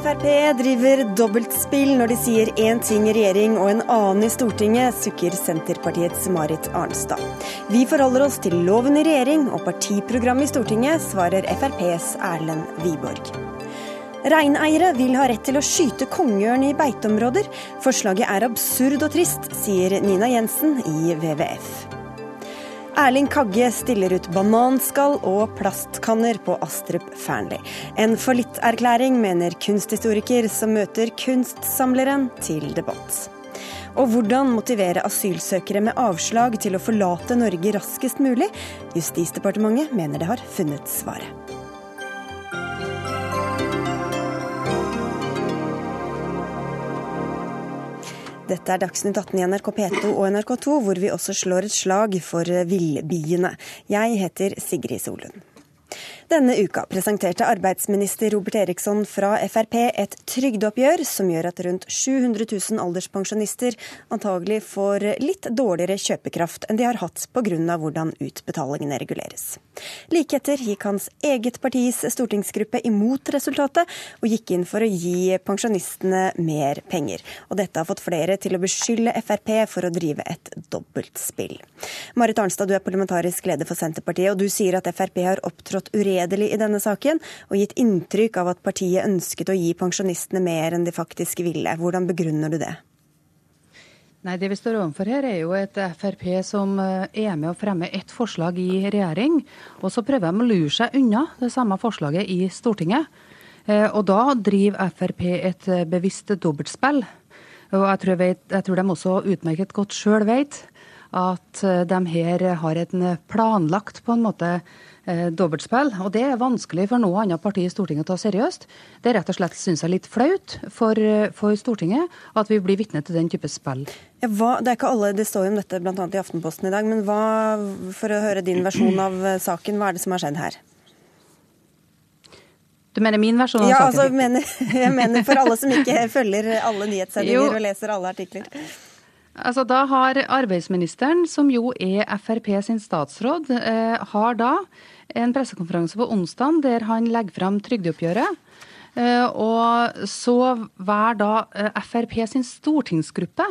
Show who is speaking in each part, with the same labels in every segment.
Speaker 1: Frp driver dobbeltspill når de sier én ting i regjering og en annen i Stortinget, sukker Senterpartiets Marit Arnstad. Vi forholder oss til loven i regjering og partiprogrammet i Stortinget, svarer FrPs Erlend Wiborg. Reineiere vil ha rett til å skyte kongeørn i beiteområder. Forslaget er absurd og trist, sier Nina Jensen i WWF. Erling Kagge stiller ut bananskall og plastkanner på Astrup Fearnley. En fallitterklæring, mener kunsthistoriker som møter kunstsamleren til debatt. Og hvordan motivere asylsøkere med avslag til å forlate Norge raskest mulig? Justisdepartementet mener det har funnet svaret. Dette er Dagsnytt 18 i NRK P2 og NRK2, hvor vi også slår et slag for villbiene. Jeg heter Sigrid Solund. Denne uka presenterte arbeidsminister Robert Eriksson fra Frp et trygdeoppgjør som gjør at rundt 700 000 alderspensjonister antagelig får litt dårligere kjøpekraft enn de har hatt pga. hvordan utbetalingene reguleres. Like etter gikk hans eget partis stortingsgruppe imot resultatet, og gikk inn for å gi pensjonistene mer penger. Og dette har fått flere til å beskylde Frp for å drive et dobbeltspill. Marit Arnstad, du er parlamentarisk leder for Senterpartiet, og du sier at Frp har opptrådt uredelig uredelig i denne saken, og gitt inntrykk av at partiet ønsket å gi pensjonistene mer enn de faktisk ville. Hvordan begrunner du det?
Speaker 2: Nei, Det vi står overfor her, er jo et Frp som eh, er med å fremme ett forslag i regjering, og så prøver de å lure seg unna det samme forslaget i Stortinget. Eh, og da driver Frp et eh, bevisst dobbeltspill. Og jeg tror, vet, jeg tror de også utmerket godt sjøl vet at de her har en planlagt på en måte dobbeltspill. Og det er vanskelig for noe annet parti i Stortinget å ta seriøst. Det er rett og slett synes jeg litt flaut for, eh, for Stortinget at vi blir vitne til den type spill.
Speaker 1: Ja, hva, det er ikke alle det står jo om dette bl.a. i Aftenposten i dag, men hva, for å høre din versjon av eh, saken, hva er det som har skjedd her?
Speaker 2: Du mener min versjon av
Speaker 1: ja,
Speaker 2: saken?
Speaker 1: Ja, altså, mener, jeg mener for alle som ikke følger alle nyhetssendinger og leser alle artikler.
Speaker 2: Altså, da har arbeidsministeren, som jo er Frp sin statsråd, eh, har da en pressekonferanse på onsdag der han legger fram trygdeoppgjøret. Eh, og så var da eh, Frp sin stortingsgruppe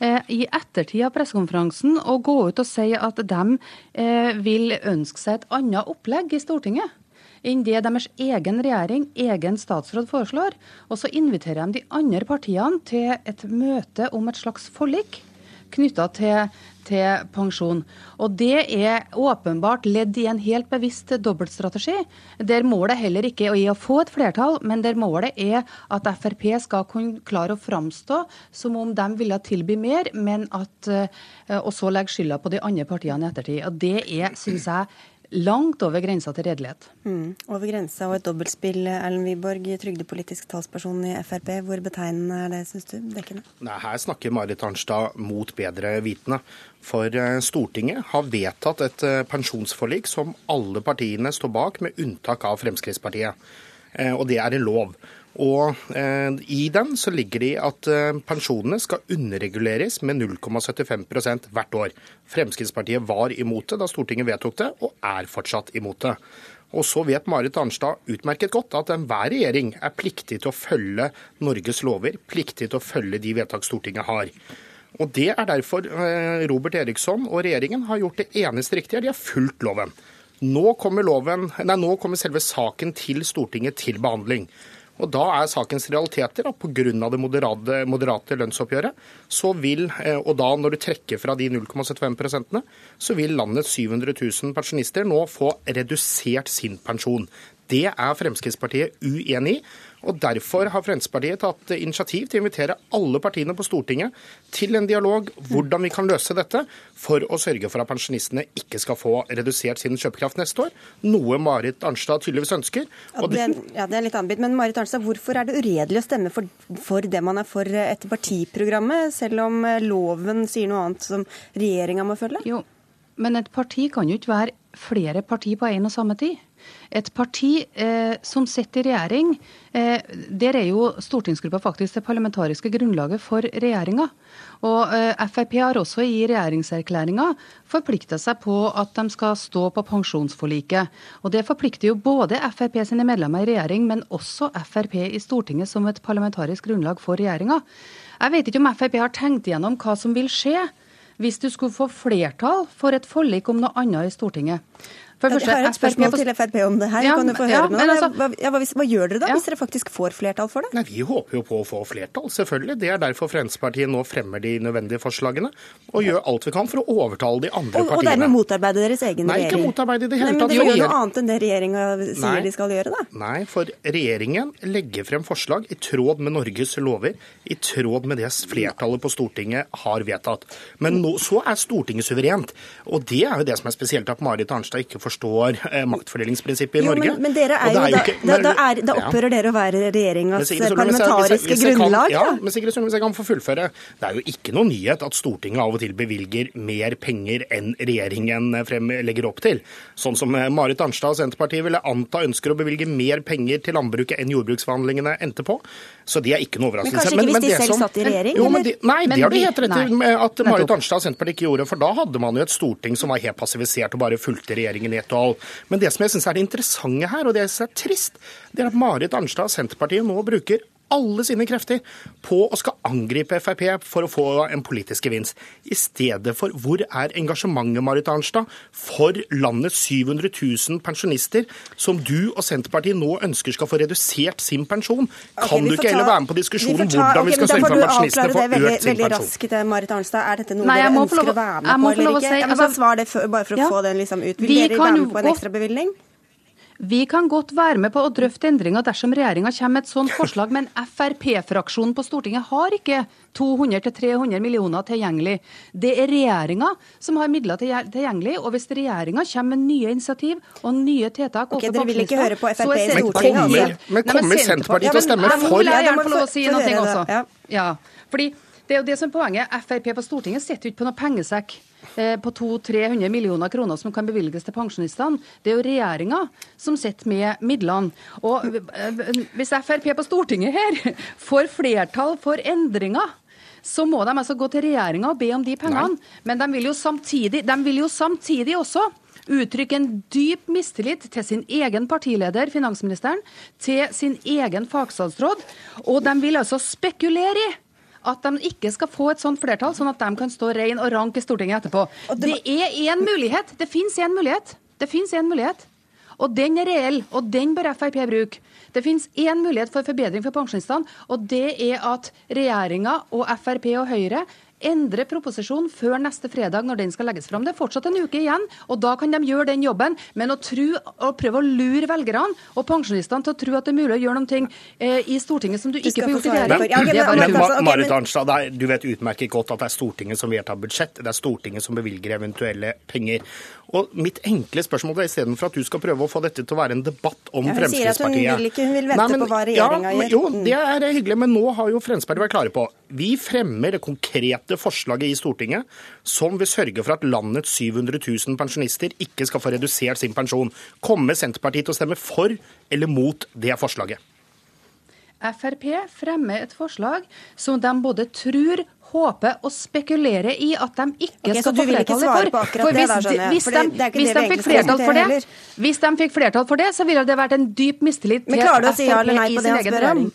Speaker 2: eh, i ettertid av pressekonferansen å gå ut og si at de eh, vil ønske seg et annet opplegg i Stortinget enn det deres egen regjering, egen statsråd, foreslår. Og så inviterer de de andre partiene til et møte om et slags forlik knytta til, til, pensjon. Og Det er åpenbart ledd i en helt bevisst dobbeltstrategi, der målet heller ikke er å få et flertall, men der målet er at Frp skal kunne klare å framstå som om de ville tilby mer, men at, eh, og så legge skylda på de andre partiene i ettertid. Og Det er, syns jeg, langt over grensa til redelighet.
Speaker 1: Mm, over grensa og et dobbeltspill. Erlend Wiborg, trygdepolitisk talsperson i Frp. Hvor betegnende er det, syns du? Dekkende?
Speaker 3: Nei, her snakker Marit Arnstad mot bedre vitende. For eh, Stortinget har vedtatt et eh, pensjonsforlik som alle partiene står bak, med unntak av Fremskrittspartiet. Eh, og det er en lov. Og eh, I den så ligger det at eh, pensjonene skal underreguleres med 0,75% hvert år. Fremskrittspartiet var imot det da Stortinget vedtok det, og er fortsatt imot det. Og så vet Marit Arnstad utmerket godt at enhver regjering er pliktig til å følge Norges lover, pliktig til å følge de vedtak Stortinget har. Og Det er derfor eh, Robert Eriksson og regjeringen har gjort det eneste riktige. De har fulgt loven. Nå kommer, loven, nei, nå kommer selve saken til Stortinget til behandling. Og Da er sakens realiteter at pga. det moderate, moderate lønnsoppgjøret, så vil, eh, og da når du trekker fra de 0,75% så vil landets 700 000 pensjonister nå få redusert sin pensjon. Det er Fremskrittspartiet uenig i. Og Derfor har Fremskrittspartiet tatt initiativ til å invitere alle partiene på Stortinget til en dialog hvordan vi kan løse dette, for å sørge for at pensjonistene ikke skal få redusert sin kjøpekraft neste år, noe Marit Arnstad tydeligvis ønsker.
Speaker 1: Ja, det, ja, det er litt anbitt, men Marit Arnstad, Hvorfor er det uredelig å stemme for, for det man er for etter partiprogrammet, selv om loven sier noe annet som regjeringa må følge?
Speaker 2: Jo, men et parti kan jo ikke være flere partier på en og samme tid. Et parti eh, som sitter i regjering, eh, der er jo stortingsgruppa faktisk det parlamentariske grunnlaget for regjeringa. Og eh, Frp har også i regjeringserklæringa forplikta seg på at de skal stå på pensjonsforliket. Og det forplikter jo både Frp sine medlemmer i regjering, men også Frp i Stortinget som et parlamentarisk grunnlag for regjeringa. Jeg vet ikke om Frp har tenkt igjennom hva som vil skje hvis du skulle få flertall for et forlik om noe annet i Stortinget.
Speaker 1: For jeg har et spørsmål til Frp om det her. Ja, kan du få høre ja, med altså, hva, ja, hva, hva, gjør dere da, ja. hvis dere faktisk får flertall for det?
Speaker 3: Nei, Vi håper jo på å få flertall, selvfølgelig. Det er derfor Fremskrittspartiet nå fremmer de nødvendige forslagene. Og gjør alt vi kan for å overtale de andre
Speaker 1: og,
Speaker 3: partiene.
Speaker 1: Og dermed motarbeide deres egen regjering?
Speaker 3: Nei, ikke motarbeide i det hele
Speaker 1: tatt. Men dere gjør noe annet enn det regjeringa sier Nei. de skal gjøre, da?
Speaker 3: Nei, for regjeringen legger frem forslag i tråd med Norges lover, i tråd med det flertallet på Stortinget har vedtatt. Men nå, så er Stortinget suverent. Og det er jo det som er spesielt at Marit Arnstad ikke forstår eh, maktfordelingsprinsippet i
Speaker 1: jo,
Speaker 3: Norge.
Speaker 1: Men, men dere er jo, er jo ikke, da, da, er, da, opphører ja. dere å være regjeringas parlamentariske grunnlag?
Speaker 3: Ja, men Sigrid Sund, hvis jeg kan få fullføre. Det er jo ikke noe nyhet at Stortinget av og til bevilger mer penger enn regjeringen frem legger opp til. Sånn som eh, Marit Arnstad og Senterpartiet ville anta ønsker å bevilge mer penger til landbruket enn jordbruksforhandlingene endte på. Så det er ikke noe overraskelse.
Speaker 1: Men kanskje ikke hvis de selv satt i regjering? Jo,
Speaker 3: de, nei, det har du helt rett i at Marit Arnstad og Senterpartiet ikke gjorde. For da hadde man jo et storting som var helt passivisert og bare fulgte regjeringen i alt. Men det som jeg syns er det interessante her, og det som er trist, det er at Marit Arnstad og Senterpartiet nå bruker alle sine krefter på å skal angripe Frp for å få en politisk gevinst. I stedet for hvor er engasjementet, Marit Arnstad, for landets 700 000 pensjonister som du og Senterpartiet nå ønsker skal få redusert sin pensjon? Okay, kan du ikke heller være med på diskusjonen ta, hvordan vi skal sørge for at pensjonistene får
Speaker 1: veldig,
Speaker 3: økt sin
Speaker 1: veldig
Speaker 3: pensjon?
Speaker 1: Raskt, eh, Marit Arnstad. Er dette noe Nei, dere ønsker å, å være med på eller ikke? Si, altså, svar det for, bare for å ja, få den liksom ut. Vil dere være med på en ekstrabevilgning?
Speaker 2: Vi kan godt være med på å drøfte endringer dersom regjeringa kommer med et sånt forslag, men Frp-fraksjonen på Stortinget har ikke 200-300 millioner tilgjengelig. Det er regjeringa som har midler tilgjengelig, og hvis regjeringa kommer med nye initiativ og nye tiltak
Speaker 1: okay, Dere vil ikke høre på Frp i Stortinget?
Speaker 3: Altså. Men kommer Senterpartiet til å stemme for?
Speaker 2: Ja, jeg få lov å si noe også. Ja, fordi det er jo det som er poenget. Frp på Stortinget sitter jo ikke på noen pengesekk. Eh, på 200-300 millioner kroner som kan bevilges til pensjonistene. Det er jo regjeringa som sitter med midlene. Og eh, hvis Frp på Stortinget her får flertall for endringer så må de altså gå til regjeringa og be om de pengene. Nei. Men de vil, samtidig, de vil jo samtidig også uttrykke en dyp mistillit til sin egen partileder, finansministeren, til sin egen fagstatsråd. Og de vil altså spekulere i at de ikke skal få et sånt flertall, sånn at de kan stå rein og rank i Stortinget etterpå. Det er én mulighet. Det fins én mulighet. Det fins én mulighet. Og den er reell, og den bør Frp bruke. Det finnes én mulighet for forbedring for pensjonistene, og det er at regjeringa og Frp og Høyre endre proposisjonen før neste fredag når den skal legges fram. Det er fortsatt en uke igjen, og da kan de gjøre den jobben. Men å, tru, å prøve å lure velgerne og pensjonistene til å tro at det er mulig å gjøre noe eh, i Stortinget som du ikke får gjort i regjering
Speaker 3: Men, men Marit Arnstad, du vet utmerket godt at det er Stortinget som vedtar budsjett. Det er Stortinget som bevilger eventuelle penger. Og mitt enkle spørsmål er istedenfor at du skal prøve å få dette til å være en debatt om ja, hun Fremskrittspartiet Hun
Speaker 1: sier at hun vil ikke, hun vil vente Nei, men, på hva regjeringa
Speaker 3: ja, gjør. Jo, det er hyggelig, men nå har jo Fremskrittspartiet vært klare på. Vi fremmer det konkrete forslaget i Stortinget som vil sørge for at landets 700 000 pensjonister ikke skal få redusert sin pensjon. Kommer Senterpartiet til å stemme for eller mot det forslaget?
Speaker 2: Frp fremmer et forslag som de både tror håper og spekulerer i at de ikke okay, skal få flertall for. For hvis, de, hvis, de, hvis de fikk flertall for det, hvis de fikk flertall for det, så ville det vært en dyp mistillit til Frp i sin egen regjering.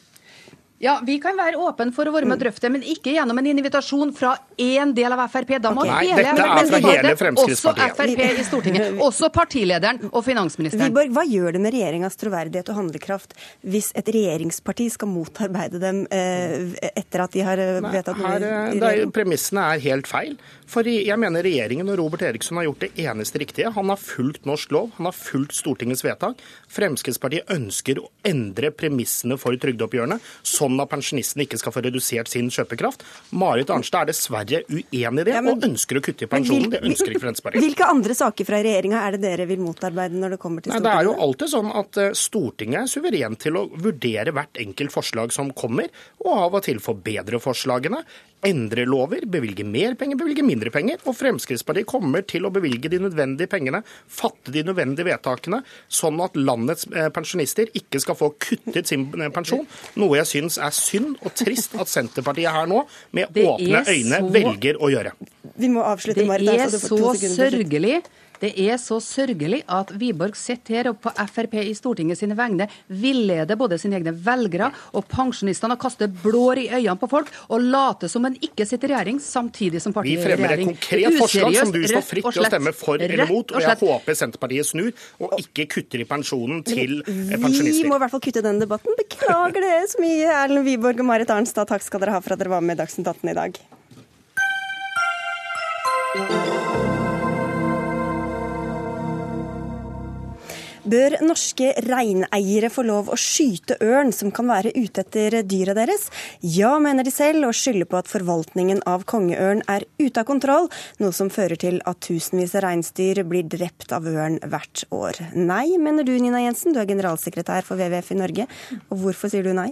Speaker 2: Ja, Vi kan være åpne for å være med og drøfte, men ikke gjennom en invitasjon fra én del av Frp. Da må
Speaker 3: okay. hele, Nei, dette er fra hele.
Speaker 2: Også Frp i Stortinget. Også partilederen og finansministeren.
Speaker 1: Viborg, hva gjør det med regjeringas troverdighet og handlekraft hvis et regjeringsparti skal motarbeide dem eh, etter at de har eh, vedtatt noe i
Speaker 3: regjering? Premissene er helt feil. For jeg mener regjeringen og Robert Eriksson har gjort det eneste riktige. Han har fulgt norsk lov, han har fulgt Stortingets vedtak. Fremskrittspartiet ønsker å endre premissene for trygdeoppgjørene, sånn sånn at pensjonistene ikke skal få redusert sin kjøpekraft. Marit Arnstad er dessverre uenig i det, ja, men, og ønsker å kutte i pensjonen. Det ønsker ikke Fremskrittspartiet.
Speaker 1: Hvilke andre saker fra regjeringa er det dere vil motarbeide når det kommer til Stortinget?
Speaker 3: Nei, det er jo alltid sånn at eh, Stortinget er suveren til å vurdere hvert enkelt forslag som kommer, og av og til forbedre forslagene endre lover, bevilge mer penger, bevilge mindre penger. Og Fremskrittspartiet kommer til å bevilge de nødvendige pengene, fatte de nødvendige vedtakene, sånn at landets eh, pensjonister ikke skal få kuttet sin eh, pensjon. Noe jeg syns er synd og trist at Senterpartiet her nå, med åpne øyne, så... velger å gjøre.
Speaker 1: Vi må avslutte,
Speaker 2: Marit. Det er så sørgelig det er så sørgelig at Wiborg sitter her og på Frp i Stortinget sine vegne villeder både sine egne velgere og pensjonistene og kaster blår i øynene på folk og later som en ikke sitter i regjering, samtidig som partiet
Speaker 3: er i regjering. Vi fremmer et konkret forslag som du står fritt til å stemme for eller mot, og jeg håper Senterpartiet snur og ikke kutter i pensjonen til pensjonister.
Speaker 1: Vi må i hvert fall kutte den debatten. Beklager det så mye, Erlend Wiborg og Marit Arnstad. Takk skal dere ha for at dere var med i Dagsnytt 18 i dag. Bør norske reineiere få lov å skyte ørn som kan være ute etter dyra deres? Ja, mener de selv, og skylder på at forvaltningen av kongeørn er ute av kontroll, noe som fører til at tusenvis av reinsdyr blir drept av ørn hvert år. Nei, mener du Nina Jensen, du er generalsekretær for WWF i Norge. Og hvorfor sier du nei?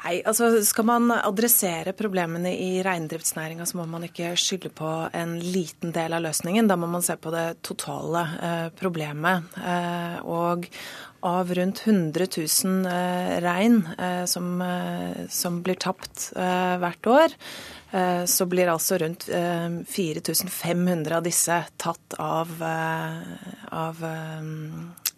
Speaker 4: Nei, altså Skal man adressere problemene i reindriftsnæringa, så må man ikke skylde på en liten del av løsningen. Da må man se på det totale eh, problemet. Eh, og av rundt 100 000 eh, rein eh, som, eh, som, blir tapt eh, hvert år, så blir altså rundt 4500 av disse tatt av, av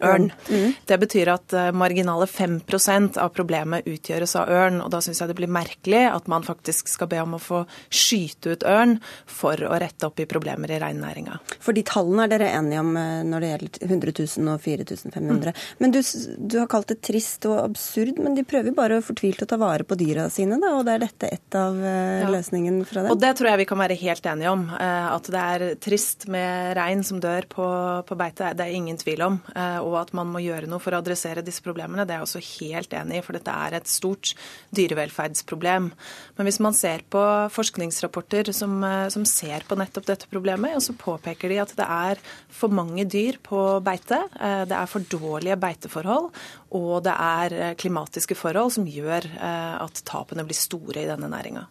Speaker 4: ørn. Mm. Det betyr at uh, marginale 5% av problemet utgjøres av ørn. og Da syns jeg det blir merkelig at man faktisk skal be om å få skyte ut ørn for å rette opp i problemer i reinnæringa.
Speaker 1: For de tallene er dere enige om eh, når det gjelder 100 000 og 4500. Mm. Men du, du, har kalt det trist og absurd, men de prøver bare fortvilt å ta vare på dyra sine, da, og det er dette et av uh, ja. løsningen fra dem?
Speaker 4: Og det tror jeg vi kan være helt enige om. At det er trist med rein som dør på, på beite, det er ingen tvil om. Og at man må gjøre noe for å adressere disse problemene. Det er jeg også helt enig i, for dette er et stort dyrevelferdsproblem. Men hvis man ser på forskningsrapporter som, eh, som ser på nettopp dette problemet, så påpeker de at det er for mange dyr på beite. Eh, det er for dårlige beiteforhold, og det er eh, klimatiske forhold som gjør at tapene blir store i denne næringa.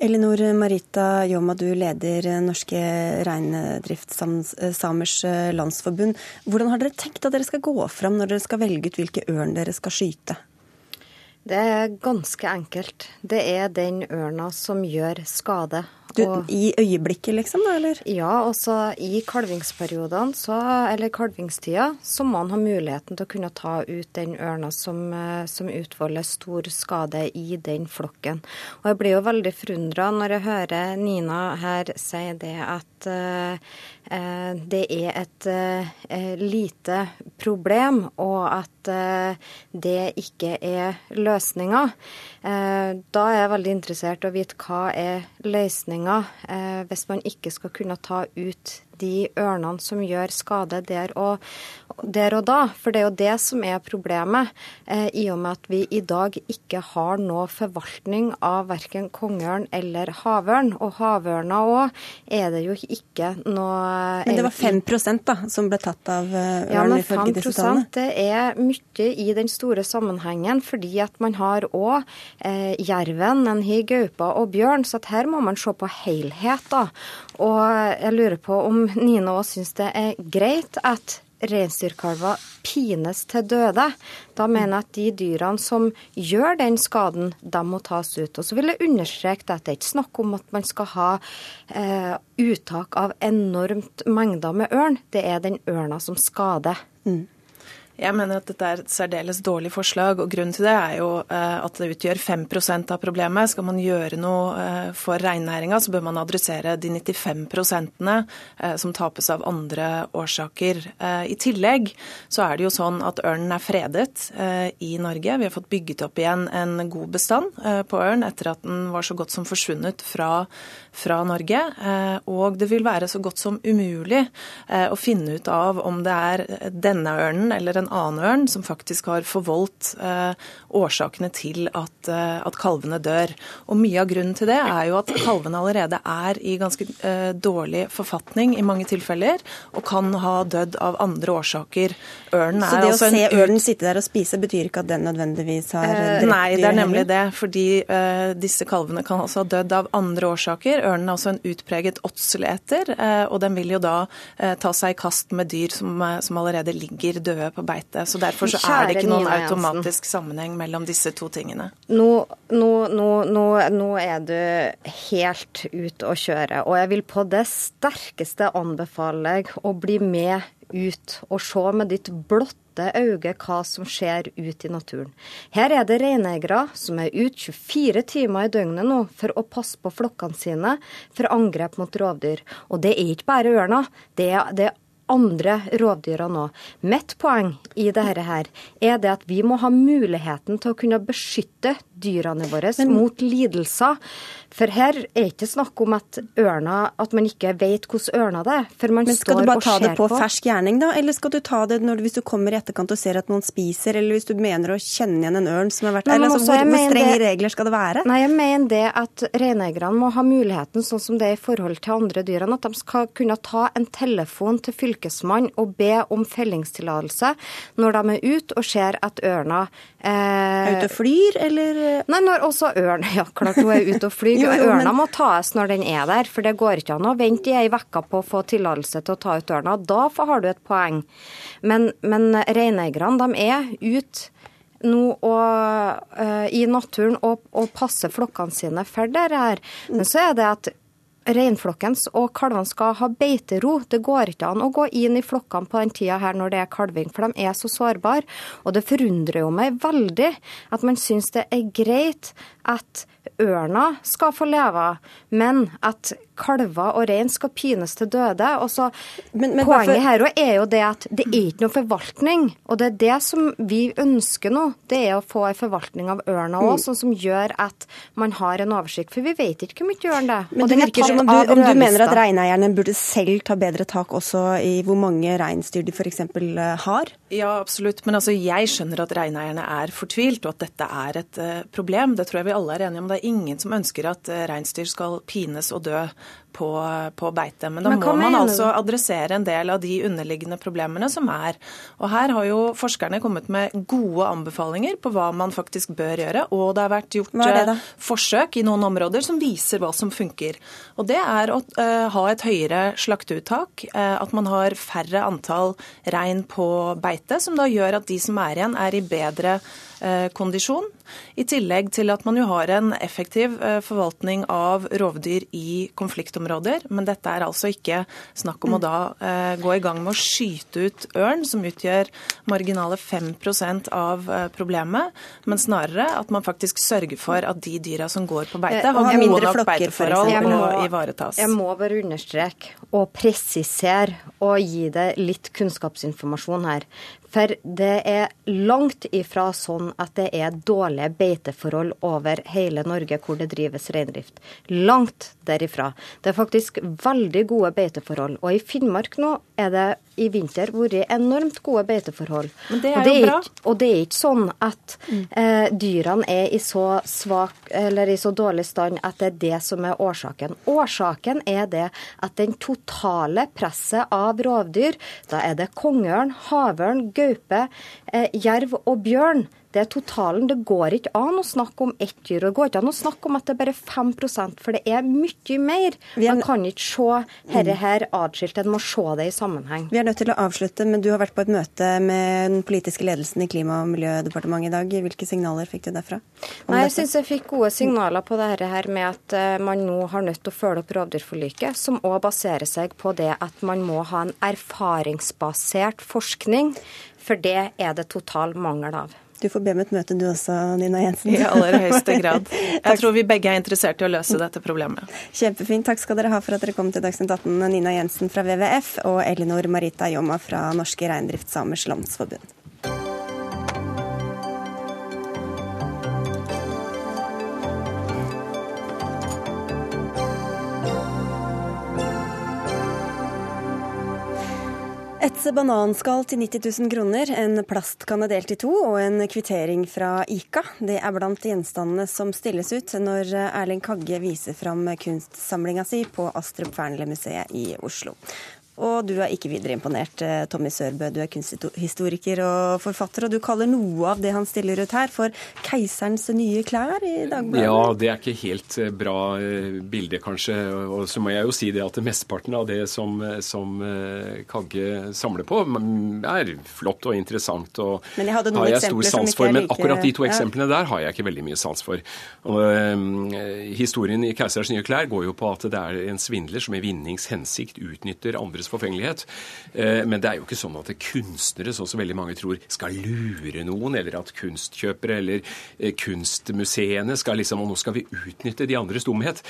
Speaker 1: Elinor Marita Jåma, du leder Norske reindriftssamers landsforbund. Hvordan har dere tenkt at dere skal gå fram når dere skal velge ut hvilke ørn dere skal skyte?
Speaker 5: Det er ganske enkelt. Det er den ørna som gjør skade.
Speaker 1: Du, I øyeblikket, liksom? eller?
Speaker 5: Ja, også i kalvingsperiodene, så, eller kalvingstida, så må man ha muligheten til å kunne ta ut den ørna som, eh, som utvolder stor skade i den flokken. Og jeg blir jo veldig forundra når jeg hører Nina her si det at uh, det er et uh, lite problem, og at uh, det ikke er løsninga. Da er jeg veldig interessert i å vite hva er løsninga hvis man ikke skal kunne ta ut de ørnene som gjør skade der og, der og da. For det er jo det som er problemet, eh, i og med at vi i dag ikke har noe forvaltning av verken kongeørn eller havørn. Og havørna òg er det jo ikke noe
Speaker 1: Men det var 5% da, som ble tatt av ørn,
Speaker 5: ja, men 5 det er mye i den store sammenhengen, fordi at man har òg eh, jerven, en har gaupa og bjørn. Så her må man se på helhet. da. Og jeg lurer på om Nina òg syns det er greit at reinsdyrkalver pines til døde. Da mener jeg at de dyrene som gjør den skaden, de må tas ut. Og så vil jeg understreke at det er ikke snakk om at man skal ha eh, uttak av enormt mengder med ørn. Det er den ørna som skader. Mm.
Speaker 4: Jeg mener at dette er et særdeles dårlig forslag. og Grunnen til det er jo eh, at det utgjør 5% av problemet. Skal man gjøre noe eh, for reinnæringa, så bør man adressere de 95 eh, som tapes av andre årsaker. I tillegg så er det jo sånn at ørnen er fredet i Norge. Vi har fått bygget opp igjen en god bestand på ørn etter at den var så godt som forsvunnet fra, fra Norge. Og det vil være så godt som umulig å finne ut av om det er denne ørnen eller en en annen ørn som faktisk har forvoldt eh, årsakene til at, eh, at, kalvene dør. Og Mye av grunnen til det er jo at kalvene allerede er i ganske eh, dårlig forfatning i mange tilfeller, og kan ha dødd av andre årsaker.
Speaker 1: Ørnen er Så det altså å se ørnen sitte der og spise, betyr ikke at den nødvendigvis har drept drept
Speaker 4: Nei, det er nemlig det. Fordi eh, disse kalvene kan altså ha dødd av andre årsaker. Ørnen er altså en utpreget åtseleter, eh, og den vil jo da eh, ta seg i kast med dyr som, eh, som allerede ligger døde på beite. Så Derfor så er det ikke noen automatisk sammenheng mellom disse to tingene.
Speaker 5: Nå, nå, nå, nå er du helt ute å kjøre, og jeg vil på det sterkeste anbefale deg å bli med ut og se med ditt blotte øyne hva som skjer ute i naturen. Her er det reineiere som er ute 24 timer i døgnet nå for å passe på flokkene sine for angrep mot rovdyr. Og det er ikke bare ørna, det er, det er andre rovdyra nå. Mitt poeng i dette her er det at vi må ha muligheten til å kunne beskytte dyrene våre Men, mot lidelser. For her er ikke snakk om at ørna, at man ikke vet hvordan ørna det er. For man
Speaker 1: Men skal du bare ta det på, på fersk gjerning, da? Eller skal du ta det når, hvis du kommer i etterkant og ser at noen spiser, eller hvis du mener å kjenne igjen en ørn som har vært der? Altså, hvor, hvor strenge det, regler skal det være?
Speaker 5: Nei, jeg mener det at reineierne må ha muligheten, sånn som det er i forhold til andre dyrene, at de skal kunne ta en telefon til fylkesmannen og be om fellingstillatelse når de er ute og ser at ørna
Speaker 1: eh, Er ute og flyr, eller?
Speaker 5: Nei, når også ørn Ja, klart hun er ute og flyr. jo, jo, ørna men... må tas når den er der, for det går ikke an å vente i ei uke på å få tillatelse til å ta ut ørna. Da har du et poeng. Men, men reineierne, de er ute nå og, uh, i naturen og, og passer flokkene sine for det her. Men så er det at reinflokken og kalvene skal ha beitero. Det går ikke an å gå inn i flokkene på den tida her når det er kalving, for de er så sårbare. Og det forundrer jo meg veldig at man syns det er greit at ørna skal få leve, men at kalver og rein skal pines til døde. Og så, men, men poenget her er jo det at det er ikke noe forvaltning. Og det er det som vi ønsker nå. Det er å få en forvaltning av ørna òg, mm. sånn som gjør at man har en oversikt. For vi vet ikke hvor mye ørn det er.
Speaker 1: Men det virker som om du, om du mener at reineierne burde selv ta bedre tak også i hvor mange reinsdyr de f.eks. Eh, har?
Speaker 4: Ja, absolutt. Men altså, jeg skjønner at reineierne er fortvilt, og at dette er et uh, problem. Det tror jeg vi alle er enige om. Det er ingen som ønsker at uh, reinsdyr skal pines og dø på, på beite. Men da Men må man altså adressere en del av de underliggende problemene som er. Og her har jo forskerne kommet med gode anbefalinger på hva man faktisk bør gjøre. Og det har vært gjort det, eh, forsøk i noen områder som viser hva som funker. Og det er å uh, ha et høyere slakteuttak, uh, at man har færre antall rein på beite, som da gjør at de som er igjen, er i bedre uh, kondisjon. I tillegg til at man jo har en effektiv forvaltning av rovdyr i konfliktområder. Men dette er altså ikke snakk om å da eh, gå i gang med å skyte ut ørn, som utgjør marginale 5% av eh, problemet, men snarere at man faktisk sørger for at de dyra som går på beite, har gode nok beiteforhold til å ivaretas.
Speaker 5: Jeg må bare understreke og presisere og gi det litt kunnskapsinformasjon her. For det er langt ifra sånn at det er dårlige beiteforhold over hele Norge hvor det drives reindrift. Langt derifra. Det er faktisk veldig gode beiteforhold. Og i Finnmark nå er det i vinter vært enormt gode beiteforhold.
Speaker 4: Men det er jo bra.
Speaker 5: Ikke, og det er ikke sånn at eh, dyrene er i så svak eller i så dårlig stand at det er det som er årsaken. Årsaken er det at den totale presset av rovdyr, da er det kongeørn, havørn, gaupe, eh, jerv og bjørn det er totalen. Det går ikke an å snakke om ett dyr. Det går ikke an å snakke om at det er bare 5 for det er mye mer. Man kan ikke se dette her adskilt, en må se det i sammenheng.
Speaker 1: Vi er nødt til å avslutte, men du har vært på et møte med den politiske ledelsen i Klima- og miljødepartementet i dag. Hvilke signaler fikk du derfra?
Speaker 5: Nei, Jeg syns jeg fikk gode signaler på dette her med at eh, man nå har nødt til å følge opp rovdyrforliket, som òg baserer seg på det at man må ha en erfaringsbasert forskning. For det er det total mangel av.
Speaker 1: Du får be om et møte du også, Nina Jensen.
Speaker 4: I aller høyeste grad. Jeg tror vi begge er interessert i å løse dette problemet.
Speaker 1: Kjempefint. Takk skal dere ha for at dere kom til Dagsnytt 18, Nina Jensen fra WWF og Elinor Marita Jomma fra Norske Reindriftssamers Landsforbund. Et bananskall til 90 000 kroner, en plastkanne delt i to og en kvittering fra Ica. Det er blant gjenstandene som stilles ut når Erling Kagge viser fram kunstsamlinga si på Astrup Fearnley-museet i Oslo. Og du er ikke videre imponert, eh, Tommy Sørbø. Du er kunsthistoriker og forfatter, og du kaller noe av det han stiller ut her, for 'keiserens nye klær' i Dagbladet?
Speaker 6: Ja, det er ikke helt eh, bra eh, bilde, kanskje. Og så må jeg jo si det at mesteparten av det som, som Kagge samler på, er flott og interessant. Og
Speaker 1: men jeg hadde noen har jeg stor sans for.
Speaker 6: Men akkurat de to eksemplene der har jeg ikke veldig mye sans for. Og, historien i 'Keiserens nye klær' går jo på at det er en svindler som i vinnings hensikt utnytter andres forfengelighet. Eh, men det er jo ikke sånn at kunstnere, sånn som veldig mange tror, skal lure noen, eller at kunstkjøpere eller eh, kunstmuseene skal liksom Og nå skal vi utnytte de andres dumhet.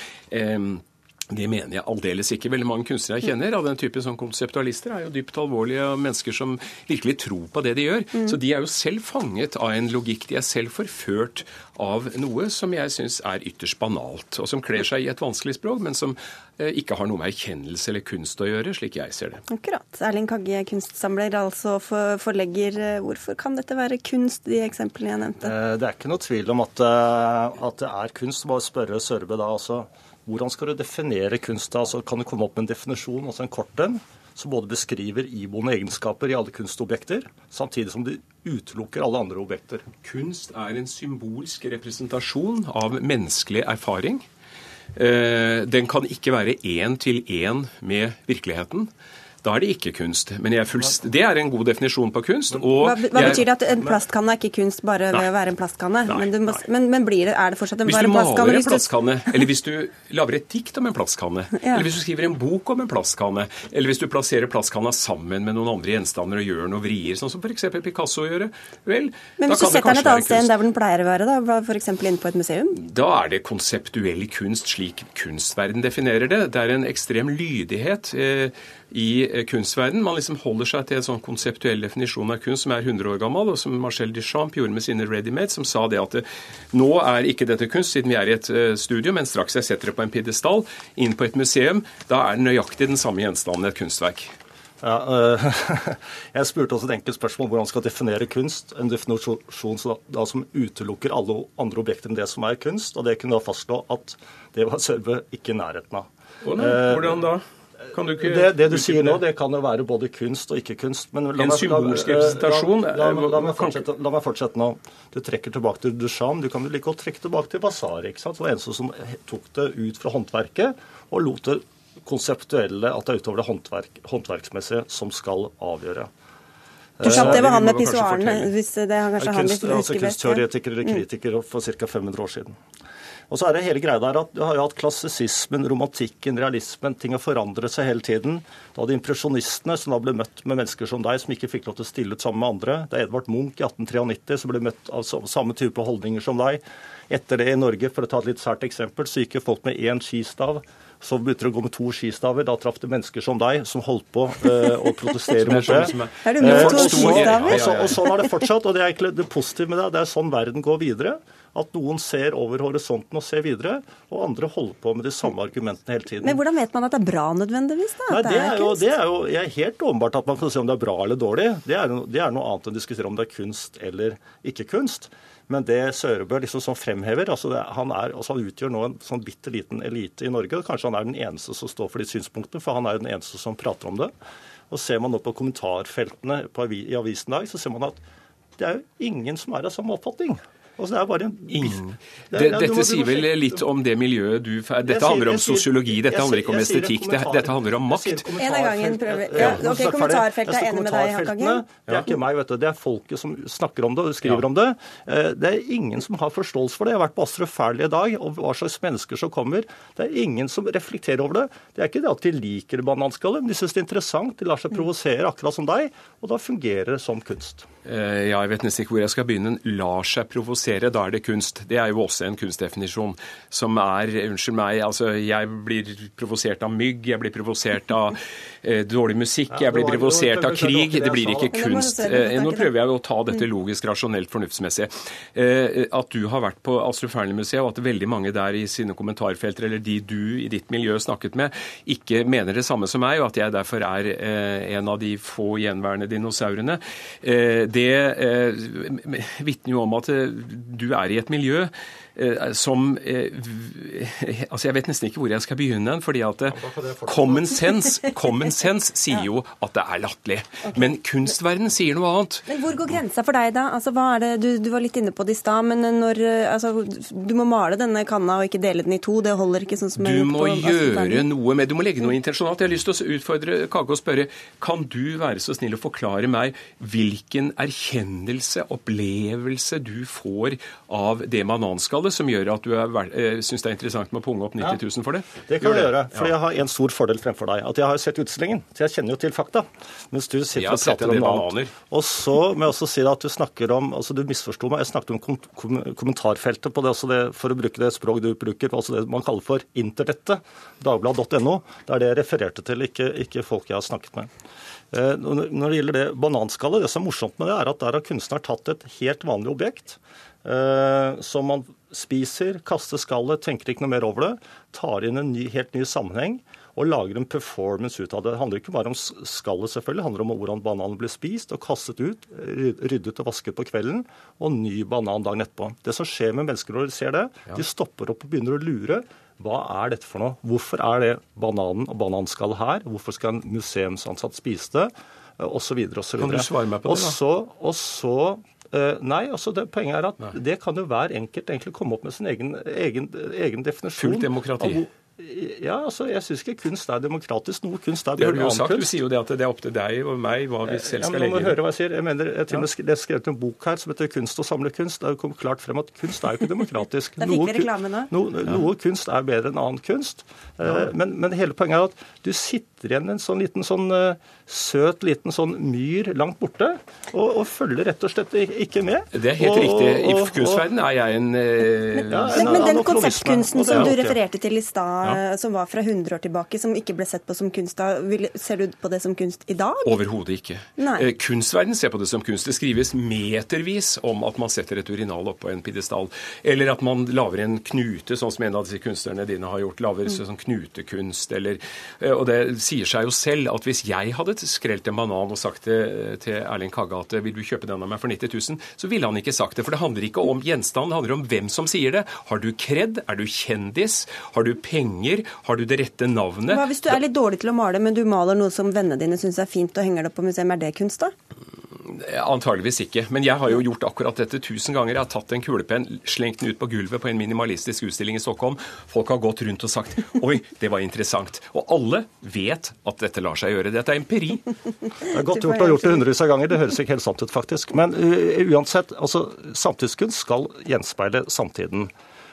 Speaker 6: Det mener jeg aldeles ikke. Veldig mange kunstnere jeg kjenner av den typen som konseptualister, er jo dypt alvorlige mennesker som virkelig tror på det de gjør. Mm. Så de er jo selv fanget av en logikk. De er selv forført av noe som jeg syns er ytterst banalt, og som kler seg i et vanskelig språk, men som eh, ikke har noe med erkjennelse eller kunst å gjøre, slik jeg ser det.
Speaker 1: Akkurat. Erling Kagge, kunstsamler, altså forlegger. Hvorfor kan dette være kunst, de eksemplene jeg nevnte?
Speaker 7: Eh, det er ikke noe tvil om at, eh, at det er kunst. Bare spørre Sørbø da også. Hvordan skal du definere kunst? Altså, kan du komme opp med en definisjon, altså en kort en, som både beskriver iboende egenskaper i alle kunstobjekter, samtidig som du utelukker alle andre objekter?
Speaker 6: Kunst er en symbolsk representasjon av menneskelig erfaring. Eh, den kan ikke være én til én med virkeligheten. Da er det ikke kunst. Men fullst, det er en god definisjon på kunst.
Speaker 1: hva, hva betyr det at en plastkanne er ikke kunst bare ved å være en plastkanne? Nei, men, må, men, men det, er det fortsatt en,
Speaker 6: bare
Speaker 1: en
Speaker 6: plastkanne? Hvis du maler en plastkanne, eller hvis du lager et dikt om en plastkanne, ja. eller hvis du skriver en bok om en plastkanne, eller hvis du plasserer plastkanna sammen med noen andre gjenstander og gjør noe vrier, sånn som f.eks. Picasso gjør, vel,
Speaker 1: Men hvis du setter den et annet sted enn der hvor den pleier å være, da, f.eks. inne på et museum?
Speaker 6: Da er det konseptuell kunst slik kunstverden definerer det. Det er en ekstrem lydighet. Eh, i eh, kunstverden. Man liksom holder seg til en sånn konseptuell definisjon av kunst som er 100 år gammel, og som Marcel Duchamp gjorde med sine ready-made, som sa det at det, nå er ikke dette kunst, siden vi er i et uh, studio, men straks jeg setter det på en pidestall, inn på et museum, da er det nøyaktig den samme gjenstanden et kunstverk.
Speaker 7: Ja, øh, jeg spurte også et enkelt spørsmål hvordan man skal definere kunst. En definisjon da, som utelukker alle andre objekter enn det som er kunst. Og det kunne da fastslå at det var Sølve ikke i nærheten av.
Speaker 6: Hvordan da?
Speaker 7: Ikke, det, det, du sier nå, det kan jo være både kunst og ikke-kunst.
Speaker 6: en symbolsk representasjon?
Speaker 7: La, la, la, meg fortsette, la, meg fortsette, nå. Du trekker tilbake til Duchamp. Du kan jo like godt trekke tilbake til Basar. ikke sant? Det var eneste som tok det ut fra håndverket og lot det konseptuelle, at det er utover det håndverk, håndverksmessige, som skal avgjøre.
Speaker 1: Duchamp, det var han med pissoarene, hvis det er kanskje han litt
Speaker 7: altså Kunstteoretiker eller kritiker for ca. 500 år siden. Og så er det hele greia der at Du har jo hatt klassisismen, romantikken, realismen. Ting har forandret seg hele tiden. Da hadde impresjonistene, som da ble møtt med mennesker som deg, som ikke fikk lov til å stille ut sammen med andre. Det er Edvard Munch i 1893 som ble møtt av samme type holdninger som deg. Etter det i Norge, for å ta et litt sært eksempel, gikk folk med én skistav. Så begynte det å gå med to skistaver. Da traff det mennesker som deg, som holdt på uh, å protestere mot det.
Speaker 1: Er du mot to skistaver?
Speaker 7: Og, så, og sånn har det fortsatt. Og det er egentlig det positive med det. Det er sånn verden går videre. At noen ser over horisonten og ser videre, og andre holder på med de samme argumentene hele tiden.
Speaker 1: Men hvordan vet man at det er bra nødvendigvis? da?
Speaker 7: Nei, det, er jo, det er jo jeg er helt åpenbart at man kan si om det er bra eller dårlig. Det er, det er noe annet enn å diskutere om det er kunst eller ikke kunst. Men det Sørebø liksom sånn fremhever altså det, han, er, altså han, utgjør nå en sånn bitte liten elite i Norge. og Kanskje han er den eneste som står for de synspunktene, for han er jo den eneste som prater om det. Og Ser man nå på kommentarfeltene på, i avisen i dag, så ser man at det er jo ingen som er av samme oppfatning. Altså, det er bare
Speaker 6: en... Det, det, dette sier vel litt om det miljøet du Dette handler om sosiologi, dette handler ikke om estetikk. Dette handler om makt.
Speaker 1: En av gangen prøver ja, ok, Kommentarfeltet er enig med deg, Hakkagen.
Speaker 7: Det er ikke meg, vet du. Det er folket som snakker om det og skriver om det. Eh, det er ingen som har forståelse for det. Jeg har vært på Astrup Fearnley i dag, og hva slags mennesker som kommer. Det er ingen som reflekterer over det. Det er ikke det at de liker bananskaller, men de syns det er interessant. De lar seg provosere akkurat som deg, og da fungerer det som kunst.
Speaker 6: Eh, ja, jeg vet nesten ikke hvor jeg skal begynne. Lar seg provosere, da er det kunst. Det er jo også en kunstdefinisjon som er Unnskyld meg, altså jeg blir provosert av mygg, jeg blir provosert av eh, dårlig musikk, jeg blir provosert av krig. Det blir ikke kunst. Eh, nå prøver jeg å ta dette mm. logisk, rasjonelt, fornuftsmessig. Eh, at du har vært på Astrup Fearnley-museet, og at veldig mange der i sine kommentarfelter, eller de du i ditt miljø snakket med, ikke mener det samme som meg, og at jeg derfor er eh, en av de få gjenværende dinosaurene. Eh, det eh, vitner jo om at eh, du er i et miljø som eh, Altså, jeg vet nesten ikke hvor jeg skal begynne. fordi at eh, common sense, common sense sier jo at det er latterlig. Men kunstverden sier noe annet.
Speaker 1: Men Hvor går grensa for deg, da? Altså, hva er det, du, du var litt inne på det i stad, men når altså, Du må male denne kanna og ikke dele den i to. Det holder ikke sånn som
Speaker 6: Du må gjøre noe med Du må legge noe intensjonalt. Jeg har lyst til å utfordre Kage og spørre kan du være så snill å forklare meg hvilken erkjennelse, opplevelse, du får av det bananskallet? Det som gjør at du eh, syns det er interessant med å punge opp 90 000 for det?
Speaker 7: Det kan du gjøre. For jeg har en stor fordel fremfor deg. At jeg har sett utstillingen. Så jeg kjenner jo til fakta. Mens du sitter og prater om noe annet. Og så må jeg også si at du snakker om altså Du misforsto meg. Jeg snakket om kom kom kommentarfeltet på det, altså det, for å bruke det språk du bruker, altså det man kaller for internettet. Dagbladet.no. Det er det jeg refererte til, ikke, ikke folk jeg har snakket med. Eh, når det gjelder det bananskallet, det som er morsomt med det, er at der har kunstner tatt et helt vanlig objekt eh, som man spiser, kaster skallet, tenker ikke noe mer over det, tar inn en ny, helt ny sammenheng og lager en performance ut av det. Det handler ikke bare om skallet, selvfølgelig. Det handler om hvordan bananen blir spist og kastet ut, ryddet og vasket på kvelden, og ny banan dagen etterpå. Det som skjer med mennesker når de ser det, ja. de stopper opp og begynner å lure. Hva er dette for noe? Hvorfor er det bananen og bananskallet her? Hvorfor skal en museumsansatt spise det? Og så videre og så videre.
Speaker 6: Kan du svare meg på det,
Speaker 7: da? Og så Uh, nei, altså det poenget er at nei. det kan jo hver enkelt egentlig komme opp med sin egen, egen, egen definisjon.
Speaker 6: Fullt demokrati. Av,
Speaker 7: ja, altså, Jeg syns ikke kunst er demokratisk. Noe kunst er
Speaker 6: enn annen sagt. kunst. Du sier jo det at det er opp til deg og meg hva vi selv skal ja, men legge
Speaker 7: inn. Høre hva jeg sier. Jeg mener, jeg til og med har skrevet en bok her som heter 'Kunst og samle kunst'. Det kom klart frem at kunst er jo ikke demokratisk.
Speaker 1: da fikk vi reklame nå.
Speaker 7: Noe, ja. kunst er bedre enn annen kunst. Ja. Eh, men, men, hele poenget er at du sitter igjen en sånn liten sånn uh, søt liten sånn myr langt borte, og, og, følger rett og slett ikke med.
Speaker 6: Det er helt og, riktig. I kunstverdenen er jeg en, uh,
Speaker 1: ja, en Men den konseptkunsten som du refererte til i stad, ja. som var fra 100 år tilbake, som ikke ble sett på som kunst da, ser du på det som kunst i dag?
Speaker 6: Overhodet ikke. Nei. kunstverden ser på det som kunst. Det skrives metervis om at man setter et urinal oppå en pidestall, eller at man lager en knute, sånn som en av disse kunstnerne dine har gjort. lager mm. sånn knutekunst, eller, og det sier seg jo selv at hvis jeg hadde skrelt en banan og sagt til, til Erling Kagge at vil du kjøpe den av meg for 90 000, så ville han ikke sagt det. For det handler ikke om gjenstand, det handler om hvem som sier det. Har du kred? Er du kjendis? Har du penger? Har du det rette navnet?
Speaker 1: Hva hvis du er litt dårlig til å male, men du maler noe som vennene dine syns er fint og henger det opp på museum, er det kunst da?
Speaker 6: Antageligvis ikke. Men jeg har jo gjort akkurat dette tusen ganger. Jeg har tatt en kulepenn, slengt den ut på gulvet på en minimalistisk utstilling i Stockholm. Folk har gått rundt og sagt 'oi, det var interessant'. Og alle vet at dette lar seg gjøre. Dette er empiri.
Speaker 7: Det er godt gjort å ha gjort det hundrevis av ganger. Det høres ikke helt sant ut, faktisk. Men uh, uansett, altså, samtidskunst skal gjenspeile samtiden.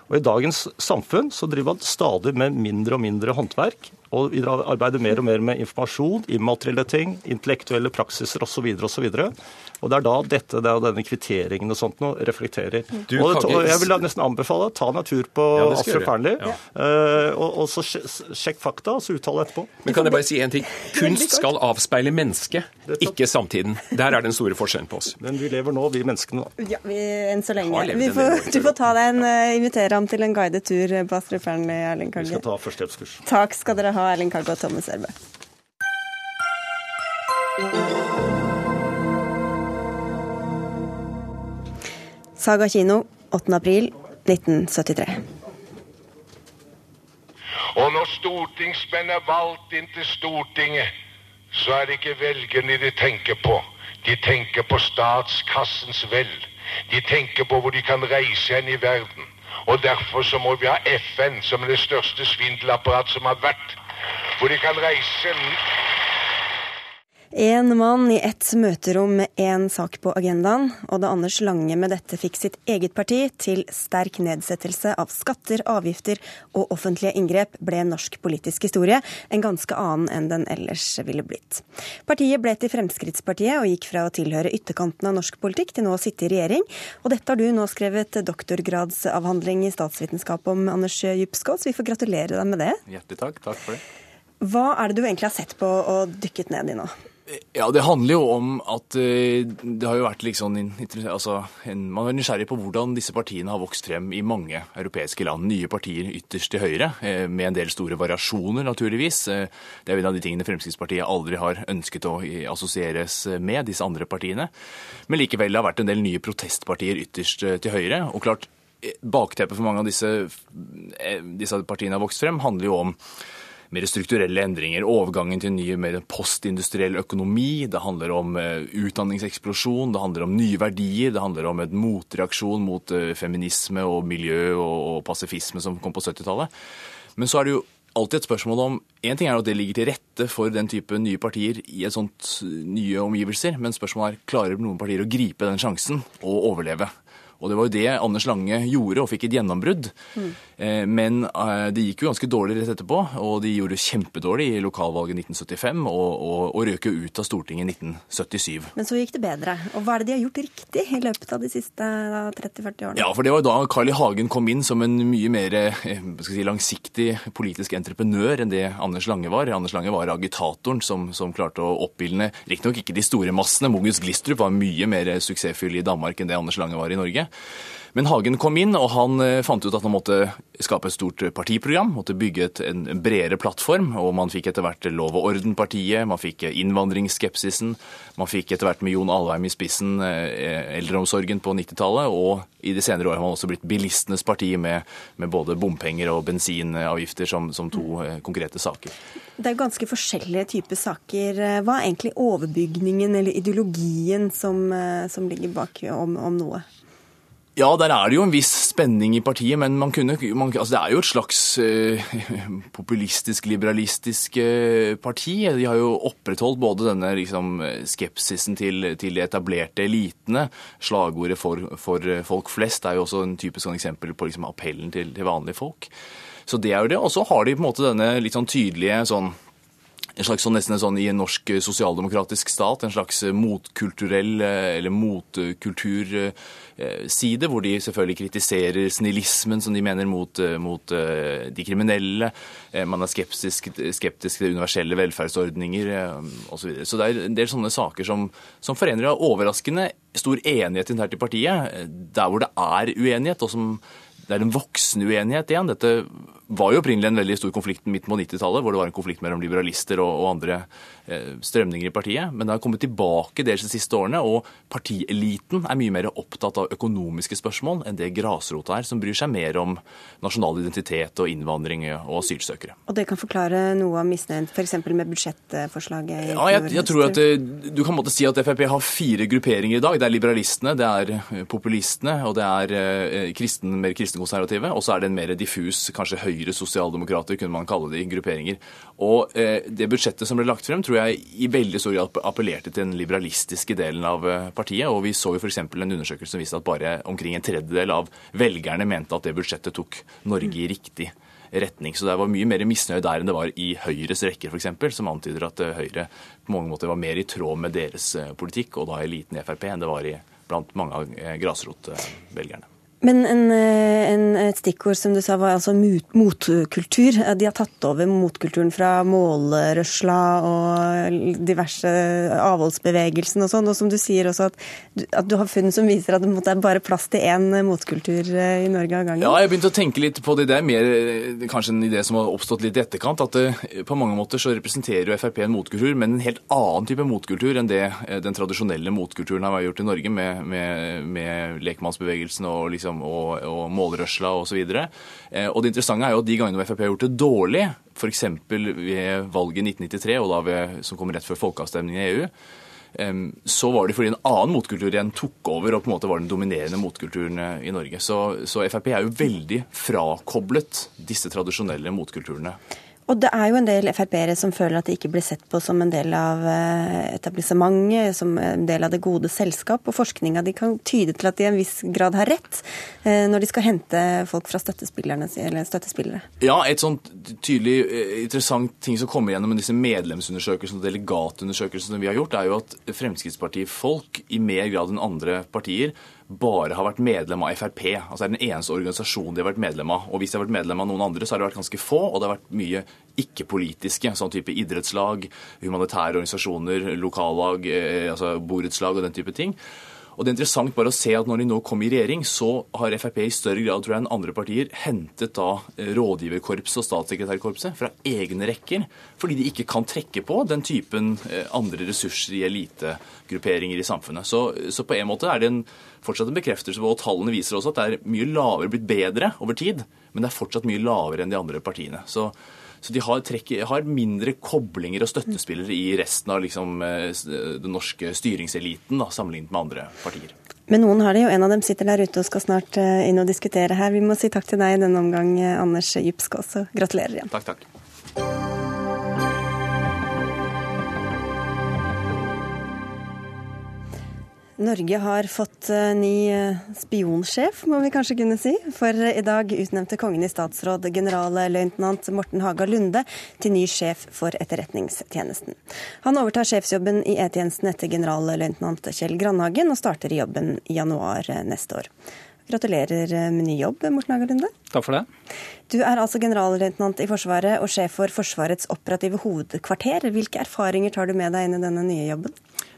Speaker 7: Og I dagens samfunn så driver man stadig med mindre og mindre håndverk. Og vi arbeider mer og mer med informasjon, immaterielle ting, intellektuelle praksiser osv. videre Og og det er da dette, det er denne kvitteringen og sånt noe reflekterer. Du, og, og, Jeg vil nesten anbefale ta en tur på ja, Astrup Fearnley, ja. uh, og, og, så sjekk fakta, og så uttale etterpå.
Speaker 6: Men kan jeg bare si en ting? Kunst skal avspeile mennesket, ikke samtiden. Der er den store forskjellen på oss.
Speaker 7: Men vi lever nå, vi menneskene.
Speaker 1: da. Ja, vi, enn så lenge. Får, du får ta deg en, uh, invitere ham til en guidet tur på Astrup Fearnley, Erling Karge.
Speaker 7: Vi skal ta førstehjelpskurs.
Speaker 1: Takk skal dere ha, Erling Karge og Thomas Erbø. Saga kino, 8. april 1973.
Speaker 8: Og når stortingsmenn er valgt inn til Stortinget, så er det ikke velgerne de tenker på. De tenker på statskassens vel. De tenker på hvor de kan reise hen i verden. Og derfor så må vi ha FN som det største svindelapparatet som har vært. Hvor de kan reise
Speaker 1: Én mann i ett møterom med én sak på agendaen, og da Anders Lange med dette fikk sitt eget parti til sterk nedsettelse av skatter, avgifter og offentlige inngrep, ble norsk politisk historie en ganske annen enn den ellers ville blitt. Partiet ble til Fremskrittspartiet og gikk fra å tilhøre ytterkanten av norsk politikk til nå å sitte i regjering. Og dette har du nå skrevet doktorgradsavhandling i statsvitenskap om, Anders Djupskås. Vi får gratulere deg med det.
Speaker 9: Hjertelig takk. Takk for det.
Speaker 1: Hva er det du egentlig har sett på og dykket ned i nå?
Speaker 9: Ja, Det handler jo om at uh, det har jo vært liksom, altså, en, Man er nysgjerrig på hvordan disse partiene har vokst frem i mange europeiske land. Nye partier ytterst til høyre, uh, med en del store variasjoner, naturligvis. Uh, det er jo en av de tingene Fremskrittspartiet aldri har ønsket å assosieres med, disse andre partiene. Men likevel det har vært en del nye protestpartier ytterst til høyre. Og klart, bakteppet for mange av disse, disse partiene har vokst frem, handler jo om mer strukturelle endringer. Overgangen til en ny, mer postindustriell økonomi. Det handler om uh, utdanningseksplosjon, det handler om nye verdier. Det handler om en motreaksjon mot uh, feminisme og miljø og, og pasifisme som kom på 70-tallet. Men så er det jo alltid et spørsmål om En ting er at det ligger til rette for den type nye partier i et sånt nye omgivelser, men spørsmålet er klarer noen partier å gripe den sjansen og overleve. Og det var jo det Anders Lange gjorde, og fikk et gjennombrudd. Mm. Men eh, det gikk jo ganske dårlig rett etterpå, og de gjorde kjempedårlig i lokalvalget 1975, og, og, og røk jo ut av Stortinget i 1977.
Speaker 1: Men så gikk det bedre. Og hva er det de har gjort riktig i løpet av de siste 30-40 årene?
Speaker 9: Ja, for det var jo da Carl I. Hagen kom inn som en mye mer eh, si, langsiktig politisk entreprenør enn det Anders Lange var. Anders Lange var agitatoren som, som klarte å oppildne riktignok ikke de store massene. Mogens Glistrup var mye mer suksessfull i Danmark enn det Anders Lange var i Norge. Men Hagen kom inn, og han eh, fant ut at han måtte skape et stort partiprogram. Måtte bygge et, en bredere plattform. Og man fikk etter hvert Lov og orden-partiet, man fikk innvandringsskepsisen. Man fikk etter hvert med Jon Alvheim i spissen eh, eldreomsorgen på 90-tallet. Og i de senere år har man også blitt bilistenes parti med, med både bompenger og bensinavgifter som, som to eh, konkrete saker.
Speaker 1: Det er ganske forskjellige typer saker. Hva er egentlig overbygningen eller ideologien som, som ligger bak om, om noe?
Speaker 9: Ja, der er det jo en viss spenning i partiet, men man kunne, man, altså det er jo et slags eh, populistisk, liberalistisk eh, parti. De har jo opprettholdt både denne liksom, skepsisen til, til, de etablerte elitene. Slagordet for, for, folk flest er jo også en typisk sånn eksempel på liksom, appellen til, til, vanlige folk. Så det er jo det. Og så har de på en måte denne litt sånn tydelige sånn en slags sånn, nesten sånn i en norsk sosialdemokratisk stat, en slags motkulturell eller motkulturside, hvor de selvfølgelig kritiserer snillismen som de mener mot, mot eh, de kriminelle. Eh, man er skeptisk, skeptisk til universelle velferdsordninger osv. Så, videre. så det er en del sånne saker som, som forener overraskende stor enighet internt i partiet, der hvor det er uenighet, og som det er en voksende uenighet igjen. Dette var jo opprinnelig en veldig stor konflikt midt på 90-tallet, hvor det var en konflikt mellom liberalister og, og andre eh, strømninger i partiet. Men det har kommet tilbake dels de siste årene, og partieliten er mye mer opptatt av økonomiske spørsmål enn det grasrota er, som bryr seg mer om nasjonal identitet og innvandring og asylsøkere.
Speaker 1: Og det kan forklare noe av misnøyen f.eks. med budsjettforslaget?
Speaker 9: ja, jeg, jeg, tror at Du kan måtte si at Frp har fire grupperinger i dag. Det er liberalistene, det er eh, populistene, og det er eh, kristen, mer kristenkonservative. Og så er det en mer diffus, kanskje høy høyre sosialdemokrater, kunne man kalle det, i grupperinger. Og eh, det budsjettet som ble lagt frem, tror jeg i veldig stor grad appellerte til den liberalistiske delen av eh, partiet. Og vi så jo f.eks. en undersøkelse som viste at bare omkring en tredjedel av velgerne mente at det budsjettet tok Norge i riktig retning. Så det var mye mer misnøye der enn det var i Høyres rekker, f.eks., som antyder at eh, Høyre på mange måter var mer i tråd med deres politikk, og da eliten i Frp, enn det var i, blant mange av grasrotvelgerne.
Speaker 1: Men en, eh, en, et stikkord som du sa var altså motkultur. De har tatt over motkulturen fra målrørsla og diverse avholdsbevegelsen og sånn. Og som du sier også at, at du har funn som viser at det er bare plass til én motkultur eh, i Norge av gangen.
Speaker 9: Ja, jeg begynte å tenke litt på det. Det er mer eh, kanskje en idé som har oppstått litt i etterkant. At det, på mange måter så representerer jo Frp en motkultur, men en helt annen type motkultur enn det den tradisjonelle motkulturen har gjort i Norge, med, med, med lekmannsbevegelsen og liksom liksom, og, og målrørsla osv. Og, eh, og det interessante er jo at de gangene Frp har gjort det dårlig, f.eks. ved valget i 1993, og da ved, som kom rett før folkeavstemningen i EU, så var det fordi en annen motkultur igjen tok over og på en måte var den dominerende motkulturen eh, i Norge. Så, så Frp er jo veldig frakoblet disse tradisjonelle motkulturene.
Speaker 1: Og det er jo en del Frp-ere som føler at de ikke blir sett på som en del av eh, etablissementet, som en del av det gode selskap. Og forskninga de kan tyde til at de i en viss grad har rett eh, når de skal hente folk fra støttespillere.
Speaker 9: Ja, et sånt tydelig eh, interessant ting som kommer gjennom disse medlemsundersøkelsene og delegatundersøkelsene vi har gjort, er jo at Fremskrittspartifolk i mer grad enn andre partier bare har vært medlem av Frp. Altså det er den eneste organisasjonen de har vært medlem av. Og hvis de har vært medlem av noen andre, så har det vært ganske få, og det har vært mye ikke-politiske, sånn type idrettslag, humanitære organisasjoner, lokallag, eh, altså borettslag og den type ting. Og det er interessant bare å se at Når de nå kom i regjering, så har Frp i større grad tror jeg, enn andre partier hentet da eh, rådgiverkorpset og statssekretærkorpset fra egne rekker, fordi de ikke kan trekke på den typen eh, andre ressurser i elitegrupperinger i samfunnet. Så, så på en måte er det en, fortsatt en bekreftelse på, og tallene viser også at det er mye lavere, blitt bedre over tid, men det er fortsatt mye lavere enn de andre partiene. Så så de har, trekk, har, mindre koblinger og støttespillere i resten av liksom, eh, den norske styringseliten da, sammenlignet med andre partier.
Speaker 1: Men noen har det jo. En av dem sitter der ute og skal snart eh, inn og diskutere her. Vi må si takk til deg i denne omgang, eh, Anders Djupskås, og gratulerer igjen.
Speaker 9: Takk, takk.
Speaker 1: Norge har fått eh, ny eh, spionsjef, må vi kanskje kunne si. For i dag utnevnte Kongen i statsråd generalløytnant Morten Haga Lunde til ny sjef for Etterretningstjenesten. Han overtar sjefsjobben i E-tjenesten etter generalløytnant Kjell Grandhagen, og starter i jobben i januar eh, neste år. Gratulerer med ny jobb, Morten Haga Lunde.
Speaker 10: Takk for det.
Speaker 1: Du er altså generalløytnant i Forsvaret og sjef for Forsvarets operative hovedkvarter. Hvilke erfaringer tar du med deg inn i denne nye jobben?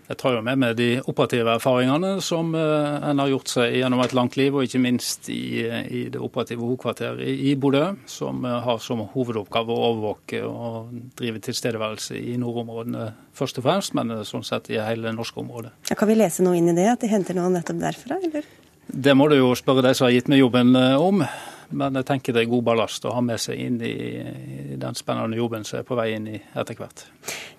Speaker 10: Jeg tar jo med meg de operative erfaringene som uh, en har gjort seg gjennom et langt liv, og ikke minst i, i det operative hovedkvarteret i, Bodø, som uh, har som hovedoppgave å overvåke og drive tilstedeværelse i nordområdene først og fremst, men uh, sånn sett i hele det norske området.
Speaker 1: Ja, kan vi lese noe inn i det, at de henter noe nettopp derfra, eller?
Speaker 10: Det må du jo spørre de som har gitt meg jobben om. Men jeg tenker det er god ballast å ha med seg inn i, den spennende jobben som er på vei inn i etter hvert.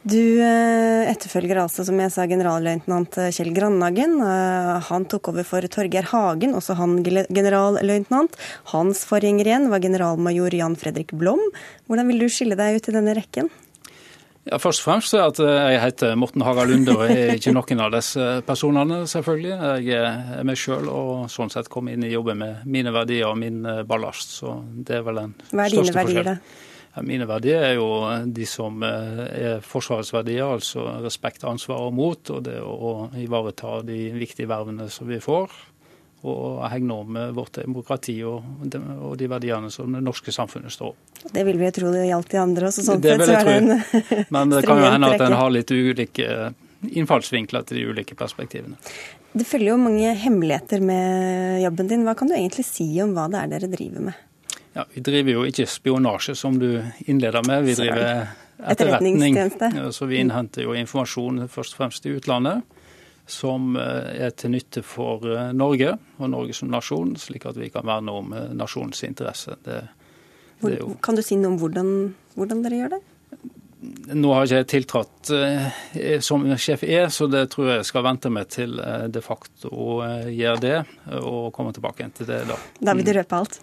Speaker 1: Du eh, etterfølger altså, som jeg sa, generalløytnant Kjell Grandhagen. Eh, han tok over for Torgeir Hagen, også han generalløytnant. Hans forgjenger igjen var generalmajor Jan Fredrik Blom. Hvordan vil du skille deg ut i denne rekken?
Speaker 10: Ja, Først og fremst er at eh, jeg heter Morten Harald Lunde og er ikke noen av disse personene, selvfølgelig. Jeg er meg sjøl og sånn sett kom inn i jobben med mine verdier og min eh, ballast. Så det er vel den
Speaker 1: Hva er
Speaker 10: dine
Speaker 1: verdier, da?
Speaker 10: Ja, mine verdier er jo de som eh, er Forsvarets verdier, altså respekt, ansvar og mot. Og det å ivareta de viktige vervene som vi får og hegne om vårt demokrati og og de verdiene som det norske samfunnet står opp.
Speaker 1: Det vil vi jo tro det gjaldt de andre også, sånn
Speaker 10: det
Speaker 1: sett så er det
Speaker 10: Men det kan jo hende at en har litt ulike innfallsvinkler til de ulike perspektivene.
Speaker 1: Det følger jo mange hemmeligheter med jobben din. Hva kan du egentlig si om hva det er dere driver med?
Speaker 10: Ja, Vi driver jo ikke spionasje, som du innleder med. Vi driver etterretning. Så vi innhenter jo informasjon først og fremst i utlandet som eh, er til nytte for eh, Norge og Norge som nasjon, slik at vi kan verne om eh, nasjonens interesse. Det,
Speaker 1: det jo... Kan du si noe om hvordan, hvordan dere gjør det?
Speaker 10: Nå har ikke jeg tiltrådt som sjef E, så det tror jeg skal vente meg til de facto gjør det, og komme tilbake til det da.
Speaker 1: Da vil du røpe alt?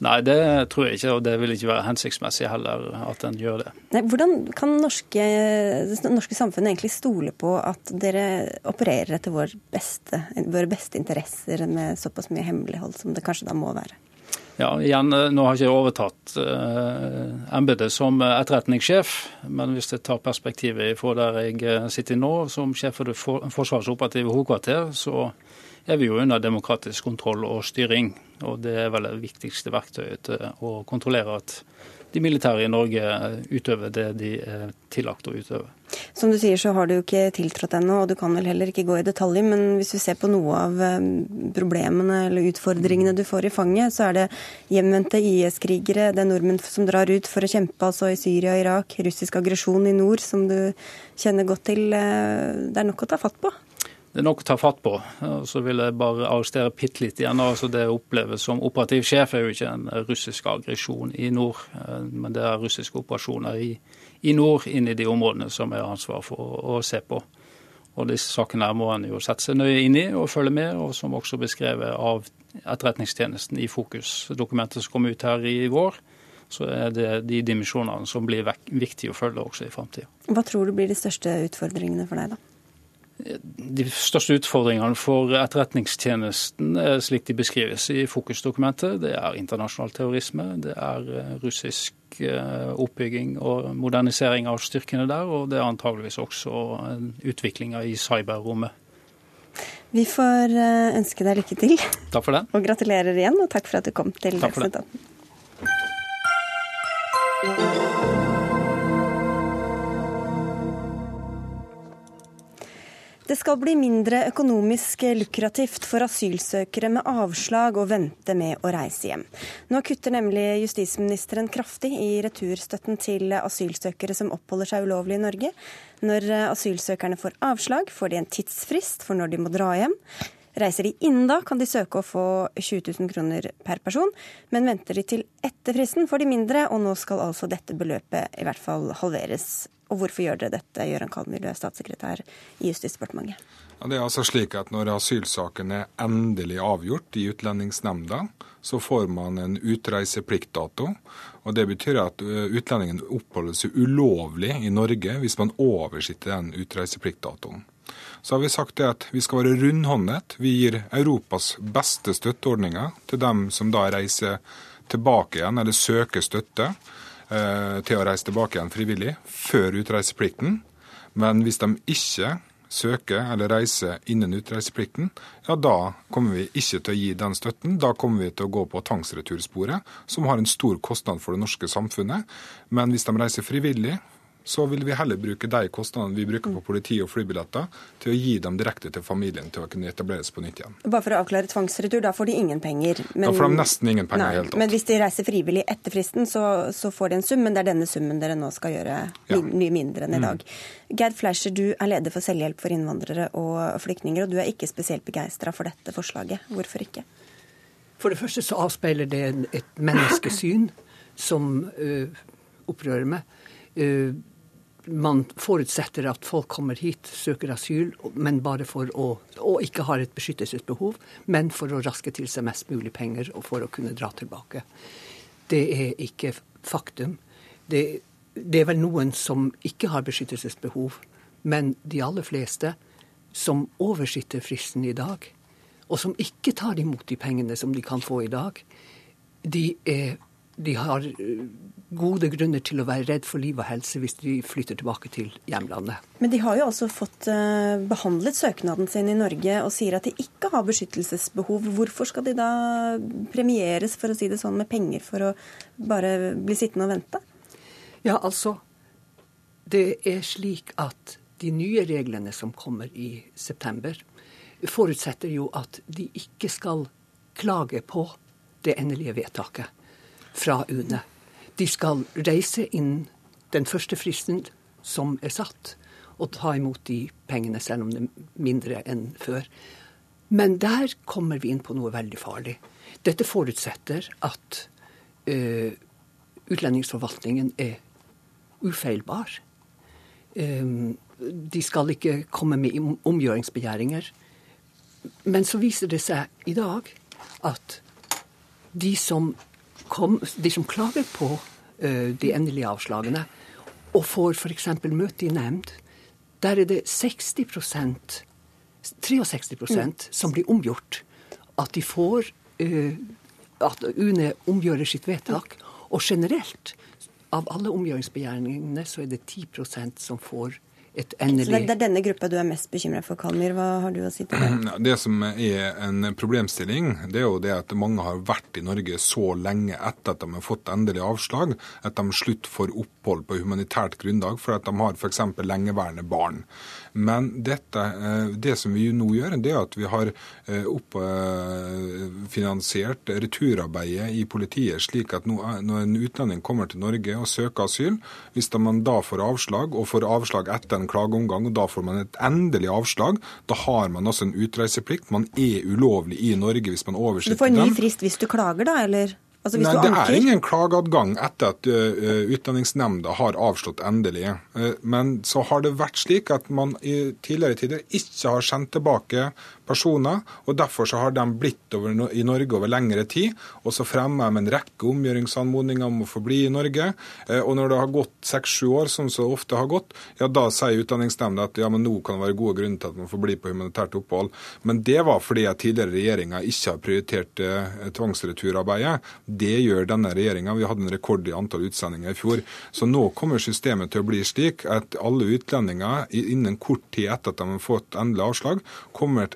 Speaker 10: Nei, det tror jeg ikke, og det vil ikke være hensiktsmessig heller at en gjør det.
Speaker 1: Nei, hvordan kan norske, det norske samfunnet egentlig stole på at dere opererer etter vår beste, våre beste interesser med såpass mye hemmelighold som det kanskje da må være?
Speaker 10: Ja, igjen, Nå har ikke jeg overtatt eh, embetet som etterretningssjef, men hvis jeg tar perspektivet fra der jeg eh, sitter nå, som sjef for det for, Forsvarets operative hovedkvarter, så er vi jo under demokratisk kontroll og styring. Og det er vel det viktigste verktøyet til å kontrollere at de militære i Norge utøver det de er tillagt å utøve.
Speaker 1: Som du sier så har du jo ikke tiltrådt ennå, og du kan vel heller ikke gå i detalj. Men hvis vi ser på noe av eh, problemene eller utfordringene du får i fanget, så er det hjemvendte IS-krigere, det er nordmenn som drar ut for å kjempe altså i Syria og Irak, russisk aggresjon i nord, som du kjenner godt til. Eh, det er nok å ta fatt på?
Speaker 10: Det er nok å ta fatt på. Så vil jeg bare arrestere bitte litt igjen. Altså det jeg opplever som operativ sjef er jo ikke en russisk aggresjon i nord, eh, men det er russiske operasjoner i, i nord, inn i de områdene som jeg har ansvar for å, se på. Og disse sakene her må en jo sette seg nøye inn i og følge med, og som også beskrevet av Etterretningstjenesten i Fokus-dokumentet som kom ut her i vår, så er det de dimensjonene som blir viktige å følge også i framtida.
Speaker 1: Hva tror du blir de største utfordringene for deg, da?
Speaker 10: De største utfordringene for Etterretningstjenesten, slik de beskrives i fokusdokumentet, det er internasjonal terrorisme, det er eh, russisk eh, oppbygging og modernisering av styrkene der, og det er antageligvis også utviklinga i cyberrommet.
Speaker 1: Vi får eh, ønske deg lykke til.
Speaker 10: Takk for det.
Speaker 1: Og gratulerer igjen, og takk for at du kom til Dagsnytt 18. Det skal bli mindre økonomisk lukrativt for asylsøkere med avslag å vente med å reise hjem. Nå kutter nemlig justisministeren kraftig i returstøtten til asylsøkere som oppholder seg ulovlig i Norge. Når asylsøkerne får avslag, får de en tidsfrist for når de må dra hjem. Reiser de innen da, kan de søke å få 20 000 kroner per person, men venter de til etter fristen, får de mindre, og nå skal altså dette beløpet i hvert fall halveres og hvorfor gjør dere dette, Gøran Kalmyr, statssekretær i Justisdepartementet?
Speaker 11: Ja, det er altså slik at Når asylsaken er endelig avgjort i Utlendingsnemnda, så får man en utreisepliktdato. og Det betyr at utlendingen oppholder seg ulovlig i Norge hvis man oversitter den utreisepliktdatoen. Så har vi sagt det at vi skal være rundhåndet. Vi gir Europas beste støtteordninger til dem som da reiser tilbake igjen eller søker støtte. Eh, til å reise tilbake igjen frivillig før utreiseplikten. Men hvis de ikke søker eller reiser innen utreiseplikten, ja da kommer vi ikke til å gi den støtten. Da kommer vi til å gå på tvangsretursporet, som har en stor kostnad for det norske samfunnet. Men hvis de reiser frivillig, så vil vi heller bruke de kostnadene vi bruker på politi og flybilletter, til å gi dem direkte til familien til å kunne etableres på nytt igjen.
Speaker 1: Bare for å avklare tvangsretur, da får de ingen penger?
Speaker 11: Men, da får de nesten ingen penger i hele tatt.
Speaker 1: Men hvis de reiser frivillig etter fristen, så, så, får de en sum, men det er denne summen dere nå skal gjøre ja. mye mindre enn i mm. dag. Mm. Gerd Fleischer, du er leder for Selvhjelp for innvandrere og flyktninger, og du er ikke spesielt begeistra for dette forslaget. Hvorfor ikke?
Speaker 12: For det første så avspeiler det et menneskesyn som uh, opprører meg. Uh, man forutsetter at folk kommer hit, søker asyl, men bare for å Og ikke har et beskyttelsesbehov, men for å raske til seg mest mulig penger og for å kunne dra tilbake. Det er ikke faktum. Det, det er vel noen som ikke har beskyttelsesbehov, men de aller fleste som oversitter fristen i dag, og som ikke tar imot de pengene som de kan få i dag, de, er, de har gode grunner til å være redd for liv og helse hvis de flytter tilbake til hjemlandet.
Speaker 1: Men de har jo også fått eh, behandlet søknaden sin i Norge og sier at de ikke har beskyttelsesbehov. Hvorfor skal de da premieres, for å si det sånn, med penger for å bare bli sittende og vente?
Speaker 12: Ja, altså. Det er slik at de nye reglene som kommer i september, forutsetter jo at de ikke skal klage på det endelige vedtaket fra UNE. De skal reise inn den første fristen som er satt, og ta imot de pengene, selv om det er mindre enn før. Men der kommer vi inn på noe veldig farlig. Dette forutsetter at uh, utlendingsforvaltningen er ufeilbar. Um, de skal ikke komme med omgjøringsbegjæringer. Men så viser det seg i dag at de som kom, de som klager på uh, de endelige avslagene, og får f.eks. møte i nemnd, der er det 60% 63 mm. som blir omgjort. At de får uh, At UNE omgjør sitt vedtak. Og generelt, av alle omgjøringsbegjæringene, så er det 10% som får et endelig Så
Speaker 1: Det er denne gruppa du er mest bekymra for, Kalmyr. Hva har du å si til det?
Speaker 11: Det som er en problemstilling, det er jo det at mange har vært i Norge så lenge etter at de har fått endelig avslag, at de slutt får opphold på humanitært grunnlag for at de har f.eks. lengeværende barn. Men dette, eh, det som vi nå gjør, det er at vi har eh, oppfinansiert returarbeidet i politiet, slik at når en utlending kommer til Norge og søker asyl, hvis man da får avslag, og får avslag etter en klageomgang, og da får man et endelig avslag, da har man også en utreiseplikt. Man er ulovlig i Norge hvis man oversetter
Speaker 1: den. Du får en ny frist hvis du klager, da, eller? Altså hvis
Speaker 11: Nei, Det er ingen klageadgang etter at uh, Utlendingsnemnda har avslått endelig. Uh, men så har det vært slik at man i tidligere tider ikke har sendt tilbake personer, og derfor så har de blitt over, i Norge over lengre tid. Og så fremmer de en rekke omgjøringsanmodninger om å få bli i Norge. Uh, og når det har gått seks-sju år, som så ofte har gått, ja da sier Utlendingsnemnda at ja, men nå kan det være gode grunner til at man får bli på humanitært opphold. Men det var fordi at tidligere regjeringer ikke har prioritert tvangsreturarbeidet. Det gjør denne regjeringa. Vi hadde en rekord i antall utsendinger i fjor. Så nå kommer systemet til å bli slik at alle utlendinger innen kort tid etter at de har fått endelig avslag, kommer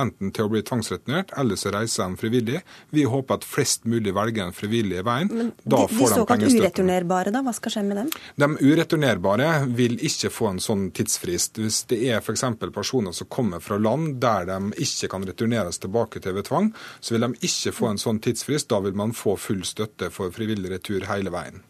Speaker 11: enten til å bli tvangsreturnert, eller så reiser de frivillig. Vi håper at flest mulig velger den frivillige veien.
Speaker 1: Men
Speaker 11: da
Speaker 1: de,
Speaker 11: får
Speaker 1: de
Speaker 11: de
Speaker 1: såkalt ureturnerbare, da? Hva skal skje med dem?
Speaker 11: De ureturnerbare vil ikke få en sånn tidsfrist. Hvis det er f.eks. personer som kommer fra land der de ikke kan returneres tilbake til ved tvang, så vil de ikke få en sånn tidsfrist. Da vil man få full støtte for frivillig retur hele veien.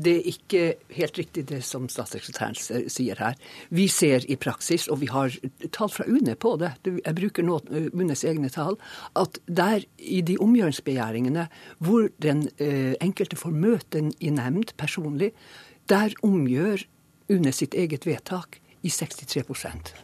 Speaker 12: Det er ikke helt riktig det som statssekretæren sier her. Vi ser i praksis, og vi har tall fra UNE på det, jeg bruker nå UNEs egne tall, at der i de omgjøringsbegjæringene hvor den enkelte får møte i nemnd personlig, der omgjør UNE sitt eget vedtak i 63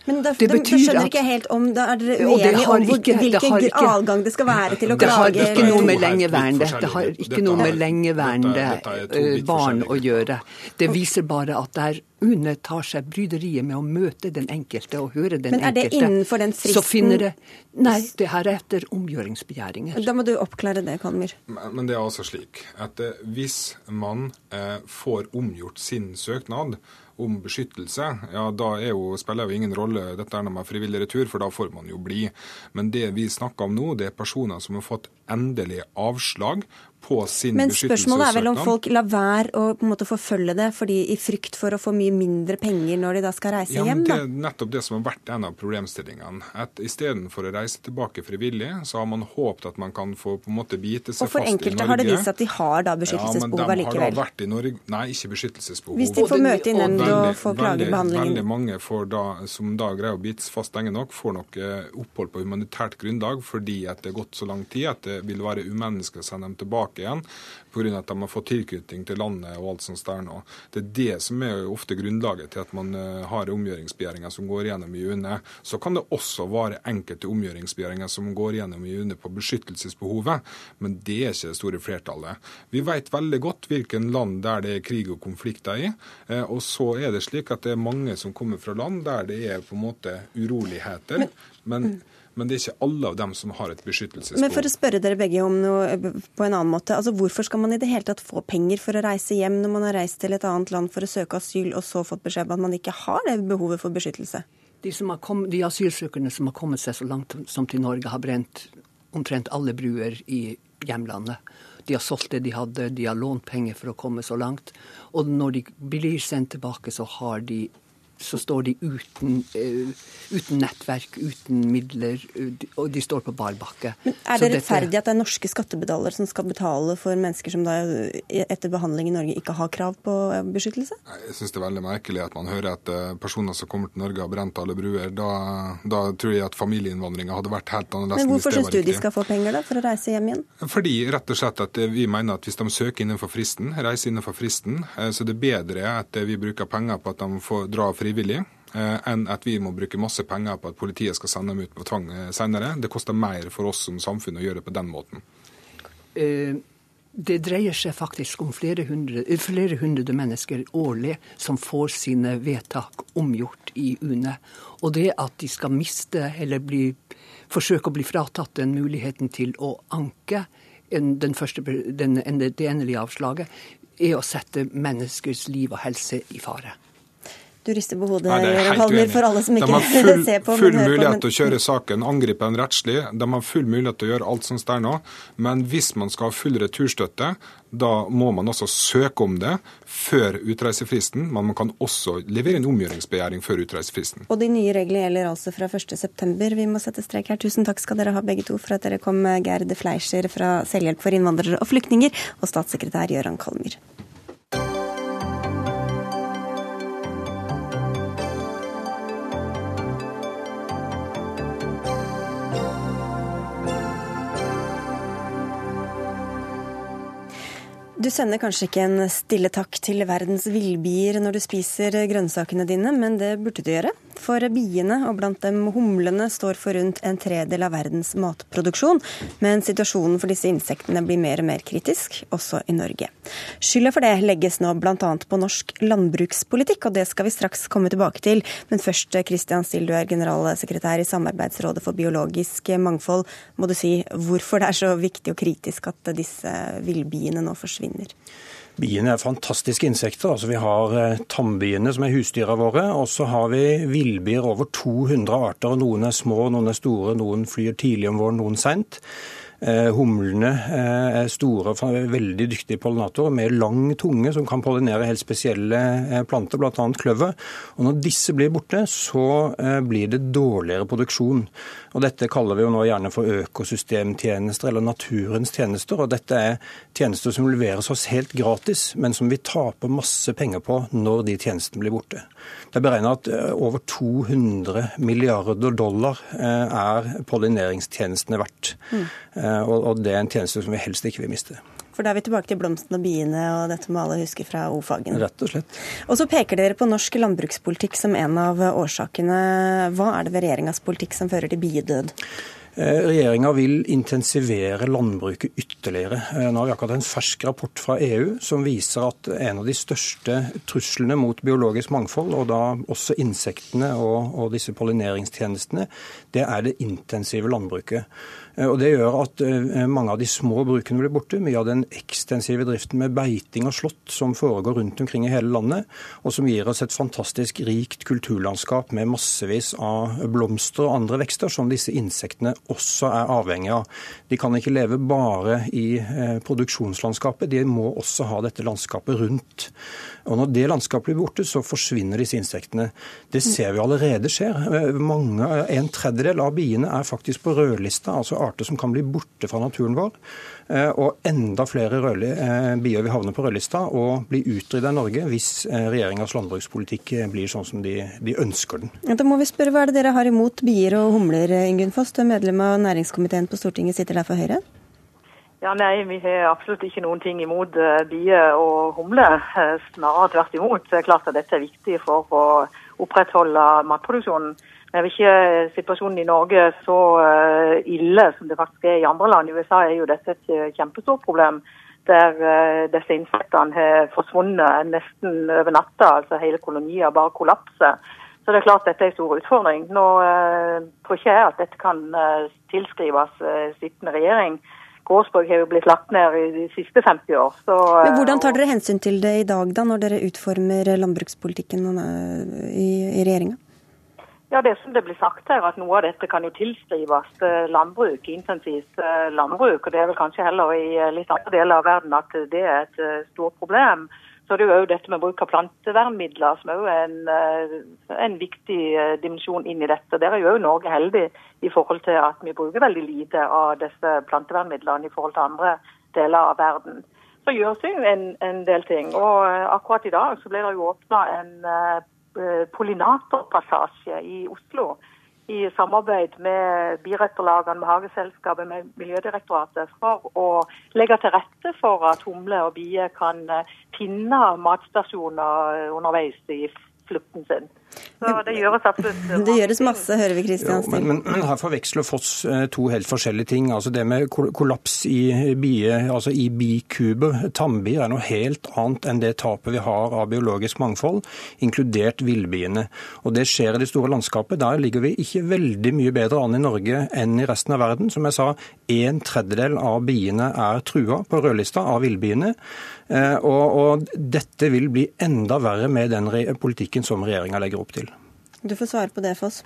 Speaker 1: Men da,
Speaker 12: det betyr
Speaker 1: da skjønner
Speaker 12: at-
Speaker 1: ikke jeg helt om Da er dere uenige om hvor,
Speaker 12: ikke-
Speaker 1: hvilken
Speaker 12: det ikke-
Speaker 1: adgang det skal være til å
Speaker 12: Det har
Speaker 1: klage?
Speaker 12: ikke noe med
Speaker 11: er
Speaker 12: lengeværende, det har ikke noe med
Speaker 11: er-
Speaker 12: lengeværende
Speaker 11: er- er to
Speaker 12: eh, barn å gjøre. Det viser bare at der UNE tar seg bryderiet med å møte den enkelte og høre den enkelte.
Speaker 1: Men er det
Speaker 12: enkelte,
Speaker 1: innenfor den
Speaker 12: så finner det Nei, det her er etter omgjøringsbegjæringer.
Speaker 1: Da må du oppklare det, Kalmyr.
Speaker 11: Men men det er altså slik at eh, hvis man eh, får omgjort sin søknad om beskyttelse, ja da jo, spiller jo ingen rolle dette er når man er frivillig retur, for da får man jo bli. Men det vi snakker om nå, det er personer som har fått endelig avslag på sin
Speaker 1: Men spørsmålet er vel om folk lar være å på en måte forfølge det fordi i frykt for å få mye mindre penger når de da skal reise
Speaker 11: Ja, men
Speaker 1: Da?
Speaker 11: Det er nettopp det som har vært en av problemstillingene. At Istedenfor å reise tilbake frivillig, så har man håpet at man kan få på en måte bite seg fast i Norge.
Speaker 1: Og for enkelte har det vist seg at de har da
Speaker 11: ja, men de har da vært i Norge Nei, ikke beskyttelsesbehov.
Speaker 1: Hvis de får møte i nemnd og får klagebehandlingen.
Speaker 11: Veldig mange får da, som da greier å bite seg fast lenge nok, får nok eh, opphold på humanitært grunnlag fordi at det er gått så lang tid at det vil være umenneskelig å sende dem tilbake igjen pga. at de har fått tilknytning til landet og alt sånt der nå. Det er det som er jo ofte grunnlaget til at man eh, har omgjøringsbegjæringer som går gjennom i UNE. Så kan det også være enkelte omgjøringsbegjæringer som går gjennom i UNE på beskyttelsesbehovet, men det er ikke det store flertallet. Vi vet veldig godt hvilken land der det er krig og konflikter i, eh, og så er det slik at det er mange som kommer fra land der det er på en måte uroligheter. men men det er ikke alle av dem som har et beskyttelsesbehov.
Speaker 1: Men for å spørre dere begge om noe eh, på en annen måte. altså Hvorfor skal man i det hele tatt få penger for å reise hjem når man har reist til et annet land for å søke asyl, og så fått beskjed om at man ikke har det behovet for beskyttelse?
Speaker 12: De, som har kommet, de asylsøkerne som har kommet seg så langt som til Norge, har brent omtrent alle bruer i hjemlandet. De har solgt det de hadde, de har lånt penger for å komme så langt. Og når de blir sendt tilbake, så, har de, så står de uten, uh, uten nettverk, uten midler, eh, og de står på bar bakke.
Speaker 1: Men Er
Speaker 12: det
Speaker 1: det
Speaker 12: dette-
Speaker 1: rettferdig at det er norske skattebetalere som skal betale for mennesker som da eh, etter behandling i Norge ikke har krav på beskyttelse?
Speaker 11: Jeg syns det er veldig merkelig at man hører at personer som kommer til Norge har brent alle bruer. Da, da tror jeg at familieinnvandringa hadde vært helt annerledes.
Speaker 1: Men hvorfor syns du de skal få penger da, for å reise hjem igjen?
Speaker 11: Fordi rett og slett at vi mener at hvis de søker innenfor fristen, reiser innenfor fristen, så det er bedre at vi bruker penger på at de får dra frivillig. Eh, enn at vi må bruke masse penger på at politiet skal sende dem ut på tvang eh, senere. Det koster mer for oss som samfunn å gjøre det på den måten.
Speaker 12: Eh, Det dreier seg faktisk om flere hundre, flere hundre mennesker årlig som får sine vedtak omgjort i UNE. Og det at de skal miste eller bli, forsøke å bli fratatt den muligheten til å anke den første, den, det endelige avslaget, er å sette menneskers liv og helse i fare.
Speaker 1: Du rister på hodet, Jørgen
Speaker 11: helt
Speaker 1: Kalmyr, for alle som
Speaker 11: De
Speaker 1: ikke
Speaker 11: har full,
Speaker 1: ser på. men
Speaker 11: full
Speaker 1: hører på,
Speaker 11: mulighet
Speaker 1: men-
Speaker 11: til å kjøre saken, angripe den rettslig. De har full mulighet til å gjøre alt sånt der nå. Men hvis man skal ha full returstøtte, da må man også søke om det før utreisefristen. Men man kan også levere en omgjøringsbegjæring før utreisefristen.
Speaker 1: Og de nye reglene gjelder altså fra 1.9. Vi må sette strek her. Tusen takk skal dere ha begge to for at dere kom, Gerd Fleischer fra Selvhjelp for innvandrere og flyktninger, og statssekretær Gøran Kalmyr. Du sender kanskje ikke en stille takk til verdens villbier når du spiser grønnsakene dine, men det burde du gjøre. For biene, og blant dem humlene, står for rundt en tredel av verdens matproduksjon. Men situasjonen for disse insektene blir mer og mer kritisk, også i Norge. Skylda for det legges nå bl.a. på norsk landbrukspolitikk, og det skal vi straks komme tilbake til. Men først, Christian Still, du er generalsekretær i Samarbeidsrådet for biologisk mangfold. Må du si hvorfor det er så viktig og kritisk at disse villbiene nå forsvinner?
Speaker 13: Biene er fantastiske insekter. Altså, vi har eh, tambiene, som er husdyra våre. Og så har vi villbier over 200 arter. Noen er små, noen er store, noen flyr tidlig om våren, noen seint. Eh, humlene eh, er store, og veldig dyktige pollinatorer med lang tunge som kan pollinere helt spesielle eh, planter, bl.a. kløver. Og når disse blir borte, så blir det dårligere produksjon. Og Dette kaller vi jo nå gjerne for økosystemtjenester eller naturens tjenester. og Dette er tjenester som leveres oss helt gratis, men som vi taper masse penger på når de tjenestene blir borte. Det er beregna at over 200 milliarder dollar er pollineringstjenestene verdt. Mm. Eh, og det er en tjeneste som vi helst ikke vil miste.
Speaker 1: For da er vi tilbake til blomstene og biene og dette må alle huske fra O-fagen.
Speaker 13: Rett og slett.
Speaker 1: Og så peker dere på norsk landbrukspolitikk som en av årsakene. Hva er det ved regjeringas politikk som fører til biedød?
Speaker 13: Eh, Regjeringa vil intensivere landbruket ytterligere. Eh, nå har vi akkurat en fersk rapport fra EU som viser at en av de største truslene mot biologisk mangfold, og da også insektene og, og disse pollineringstjenestene, det er det intensive landbruket. Eh, og Det gjør at eh, mange av de små brukene blir borte. Mye av den ekstensive driften med beiting og slått som foregår rundt omkring i hele landet, og som gir oss et fantastisk rikt kulturlandskap med massevis av blomster og andre vekster som disse insektene også er avhengig av. De kan ikke leve bare i eh, produksjonslandskapet, de må også ha dette landskapet rundt. Og Når det landskapet blir borte, så forsvinner disse insektene. Det ser vi allerede skjer. Mange, en tredjedel av biene er faktisk på rødlista, altså arter som kan bli borte fra naturen vår. Eh, og enda flere eh, bier vil havne på rødlista og bli utrydda i Norge hvis eh, regjeringas landbrukspolitikk blir sånn som de, de ønsker den.
Speaker 1: Ja, da må vi spørre, Hva er det dere har imot bier og humler, Ingunn Foss? Du er medlem av næringskomiteen på Stortinget, sitter der for Høyre?
Speaker 14: Ja, Nei, vi har absolutt ikke noen ting imot bier og humler. Snarere tvert imot. Det er klart at dette er viktig for å opprettholde matproduksjonen. Jeg vil ikke situasjonen i Norge så eh, ille som det faktisk er i andre land. I USA er jo dette et eh, kjempestort problem. Der eh, disse insektene har forsvunnet nesten over natta. altså Hele kolonier bare kollapser. Så det er klart dette er en stor utfordring. Nå tror ikke jeg at dette kan tilskrives sittende regjering. Gårdsbruk har jo blitt lagt ned i de siste 50 år. Så,
Speaker 1: Men Hvordan tar dere hensyn til det i dag, da, når dere utformer landbrukspolitikken i, i regjeringa?
Speaker 14: Ja, det som det blir sagt her, at Noe av dette kan jo tilskrives eh, landbruk, intensivt eh, landbruk. og Det er vel kanskje heller i eh, litt andre deler av verden at det er et stort problem. Så det er jo dette med bruk av plantevernmidler som er en, en viktig dimensjon inn i dette. Der er jo Norge heldig i forhold til at vi bruker veldig lite av disse plantevernmidlene i forhold til andre deler av verden. Så gjøres det jo en, en del ting. og Akkurat i dag så ble det jo åpna en pollinatorpassasje i Oslo. I samarbeid med birøkterlagene, med Hageselskapet, med Miljødirektoratet, for å legge til rette for at humler og bier kan eh, finne matstasjoner underveis i flukten sin. Så det gjøres absolutt.
Speaker 1: Det gjøres masse, hører vi Kristian Stil.
Speaker 13: Men, men, her forveksler Foss eh, to helt forskjellige ting. Altså Det med kollaps i bie, altså i bikuber, tambier, er noe helt annet enn det tapet vi har av biologisk mangfold, inkludert villbiene. Og det skjer i det store landskapet. Der ligger vi ikke veldig mye bedre an i Norge enn i resten av verden. Som jeg sa, en tredjedel av biene er trua på rødlista av villbiene. Eh, og, og dette vil bli enda verre med den politikken som regjeringa legger opp til.
Speaker 1: Du får svare på det, Foss.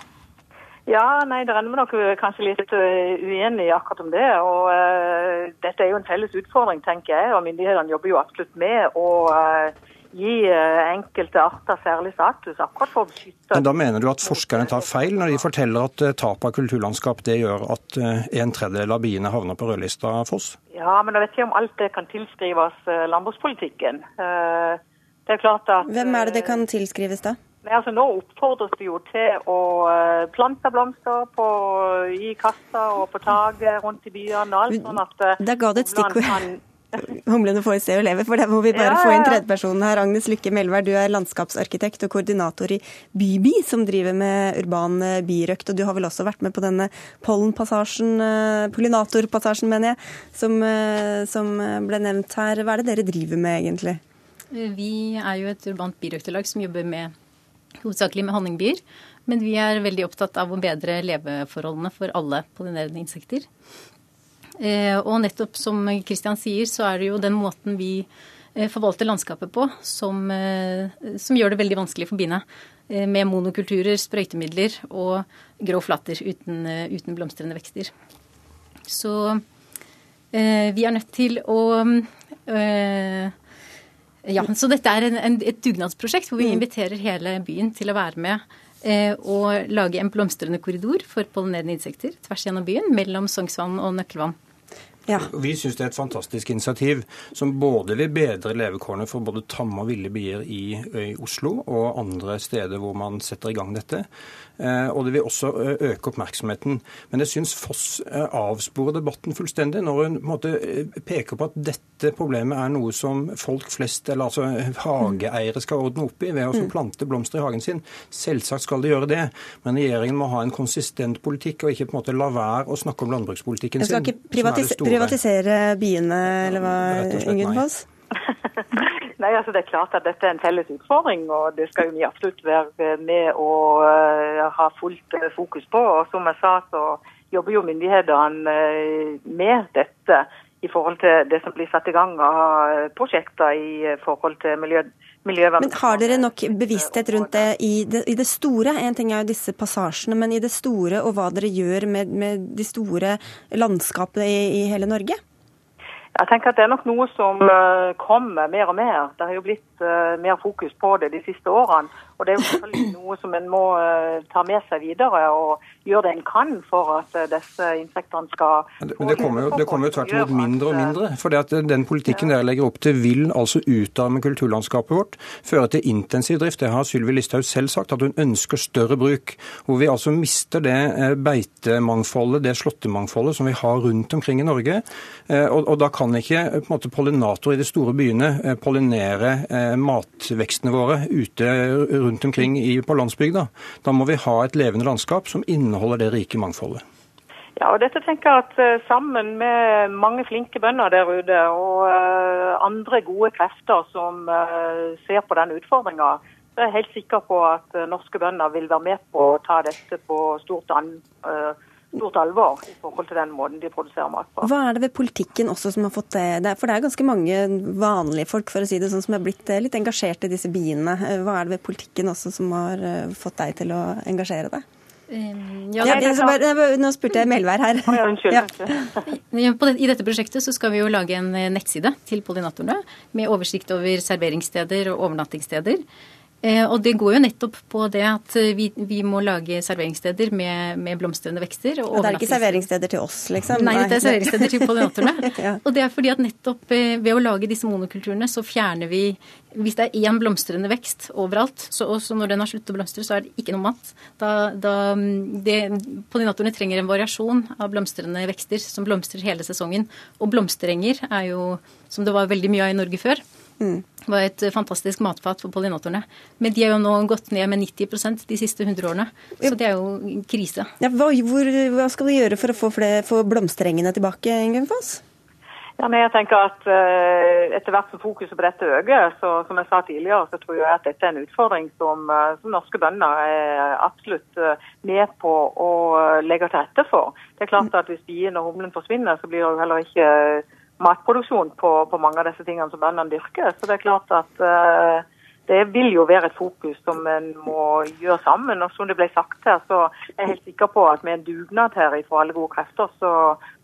Speaker 14: Ja, nei, det renner nok kanskje litt uenige akkurat om det. og uh, Dette er jo en felles utfordring, tenker jeg. og Myndighetene jobber jo absolutt med å uh, gi enkelte arter særlig status. akkurat for å beskytte...
Speaker 13: Men Da mener du at forskerne tar feil når de forteller at tap av kulturlandskap det gjør at en tredjedel av biene havner på rødlista, Foss?
Speaker 14: Ja, men jeg vet ikke om alt det kan tilskrives landbrukspolitikken. Det er klart at...
Speaker 1: Hvem er det det kan tilskrives, da?
Speaker 14: Nei, altså, Nå oppfordres vi jo til å eh, plante blomster på, i kassa og på taket rundt i byene. og alt sånn at
Speaker 1: Da Der ga det et stikkord. Humlene får se og leve. For det må vi bare
Speaker 14: Ja,
Speaker 1: få inn tredjepersonen her. Agnes Lykke Melvær, du er landskapsarkitekt og koordinator i Bybi, som driver med urban eh, birøkt. Og du har vel også vært med på denne pollenpassasjen, eh, pollinatorpassasjen, mener jeg, som, eh, som ble nevnt her. Hva er det dere driver med, egentlig?
Speaker 15: Vi er jo et urbant birøkterlag som jobber med hovedsakelig med honningbier. Men vi er veldig opptatt av å bedre leveforholdene for alle pollinerende insekter. Eh, og nettopp som Kristian sier, så er det jo den måten vi eh, forvalter landskapet på som, eh, som gjør det veldig vanskelig for biene. Med monokulturer, sprøytemidler og grå flater uten, uten blomstrende vekster. Så eh, vi er nødt til å eh, ja, så dette er en, en, et dugnadsprosjekt hvor vi inviterer hele byen til å være med eh, og lage en blomstrende korridor for pollinerende insekter tvers gjennom byen mellom Sognsvann og Nøkkelvann.
Speaker 13: Vi syns det er et fantastisk initiativ som både vil bedre levekårene for både tamme og ville bier i, i Oslo og andre steder hvor man setter i gang dette. Eh, og det vil også øke oppmerksomheten. Men jeg syns Foss avsporer debatten fullstendig når hun måte, peker på at dette problemet er noe som folk flest, eller altså hageeiere, skal ordne opp i ved å
Speaker 1: Mm.
Speaker 13: plante blomster i hagen sin. Selvsagt skal de gjøre det, men regjeringen må ha en konsistent politikk og ikke på en måte la være å snakke om landbrukspolitikken sin. som er det store.
Speaker 1: Privatisere biene, eller hva, Ingunn. Foss?
Speaker 14: Nei, altså Det er klart at dette er en felles utfordring, og det skal jo vi absolutt være med å eh, ha fullt eh, fokus på. Og Som jeg sa, så jobber jo myndighetene eh, med dette i forhold til det som blir satt i gang av prosjekter i forhold til miljø, miljøvern.
Speaker 1: Men har dere nok bevissthet rundt det i det, i det store? En ting er jo disse passasjene, men i det store og hva dere gjør med, med de store landskapene i, i hele Norge?
Speaker 14: Jeg tenker at Det er nok noe som eh, kommer mer og mer. Det har jo blitt mer fokus på det de siste årene. Og Det er jo selvfølgelig noe som en må eh, ta med seg videre og gjøre det en kan for at eh, disse insektene skal
Speaker 13: Men det kommer jo, det kommer jo tvert imot mindre og mindre. For det at den politikken dere legger opp til, vil altså utarme kulturlandskapet vårt. Føre til intensiv drift. Det har Sylvi Listhaug selv sagt, at hun ønsker større bruk. Hvor vi altså mister det eh, beitemangfoldet, det slåttemangfoldet som vi har rundt omkring i Norge. Eh, Og, og da kan ikke eh, på en måte, pollinator i de store byene eh, pollinere eh, matvekstene våre ute rundt omkring på landsbygda. Da må vi ha et levende landskap som inneholder det rike mangfoldet.
Speaker 14: Ja, og dette tenker jeg at eh, Sammen med mange flinke bønder der ute og eh, andre gode krefter som eh, ser på den utfordringa, er jeg helt sikker på at norske bønder vil være med på å ta dette på stort, an, stort alvor i forhold til den måten de produserer mat på.
Speaker 1: Hva er det ved politikken også som har fått det? For det er ganske mange vanlige folk for å si det sånn, som er blitt eh, litt engasjert i disse biene. Eh, Hva er det ved politikken også som har eh, fått deg til å engasjere deg?
Speaker 15: Ja,
Speaker 1: Ja,
Speaker 15: det er
Speaker 1: det, så bare, nå spurte jeg Melvær her. Ja.
Speaker 15: Ja, I dette prosjektet så skal vi jo lage en nettside til pollinatorene med oversikt over serveringssteder og overnattingssteder. Eh, og det går jo nettopp på det at eh, vi, vi må lage serveringssteder med, med blomstrende vekster. Og
Speaker 1: Og det er ikke serveringssteder til oss, liksom?
Speaker 15: Nei, det er serveringssteder til pollinatorene.
Speaker 1: Ja.
Speaker 15: Og det er fordi at nettopp eh, ved å lage disse monokulturene, så fjerner vi Hvis det er én blomstrende vekst overalt, så, også når den har sluttet å blomstre, så er det ikke noe mat. Da, da mm, Pollinatorene trenger en variasjon av blomstrende vekster som blomstrer hele sesongen. Og blomsterenger er jo, som det var veldig mye av i Norge før, var et fantastisk matfat for pollinatorene. Men de har jo nå gått ned med 90% de siste 100 årene. Så det er jo krise.
Speaker 1: Ja, hva, hvor, hva skal vi gjøre for å få, flere, få blomsterengene tilbake, Gunfoss? Foss?
Speaker 14: Ja, men jeg tenker at uh, Etter hvert som fokuset på dette øker, så som jeg sa tidligere, så tror jeg at dette er en utfordring som, uh, som norske bønder er absolutt uh, med på å legge til rette for. Det er klart at Hvis bien og humlen forsvinner, så blir det jo heller ikke matproduksjon på, på mange av disse tingene som bøndene dyrker. Så det er klart at det vil jo være et fokus som en må gjøre sammen. Og som det ble sagt her, så er jeg helt sikker på at med en dugnad her fra alle gode krefter, så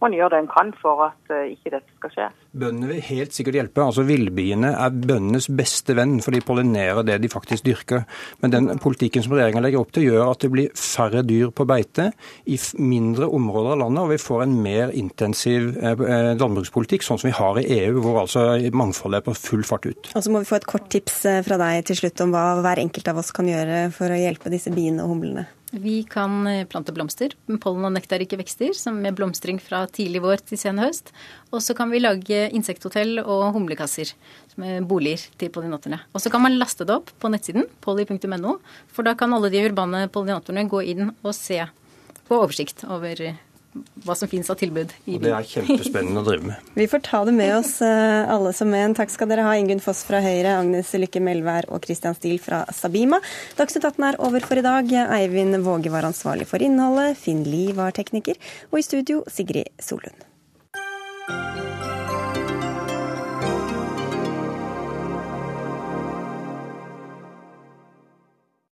Speaker 14: må en gjøre det en kan for at uh, ikke dette skal skje.
Speaker 13: Bøndene vil helt sikkert hjelpe. altså Villbiene er bøndenes beste venn, for de pollinerer det de faktisk dyrker. Men den politikken som regjeringa legger opp til, gjør at det blir færre dyr på beite i mindre områder av landet, og vi får en mer intensiv eh, landbrukspolitikk, sånn som vi har i EU, hvor altså mangfoldet er på full fart ut.
Speaker 1: Og så må vi få et kort tips fra deg til slutt om hva hver enkelt av oss kan gjøre for å hjelpe disse biene og humlene.
Speaker 15: Vi kan eh, plante blomster, pollen- og nektarrike vekster, som med blomstring fra tidlig vår til sen høst. Og så kan vi lage insekthotell og humlekasser, som er boliger til pollinatorene. Og så kan man laste det opp på nettsiden, polly.no, for da kan alle de urbane pollinatorene gå inn og se på oversikt over hva som finnes av tilbud.
Speaker 13: Og det er kjempespennende å drive med.
Speaker 1: Vi får ta det med oss eh, alle som en. Takk skal dere ha, Ingunn Foss fra Høyre, Agnes Lykke Melvær og Christian Steele fra Sabima. Dagsnytt 18 er over for i dag. Eivind Våge var ansvarlig for innholdet, Finn Lie var tekniker, og i studio Sigrid Solund.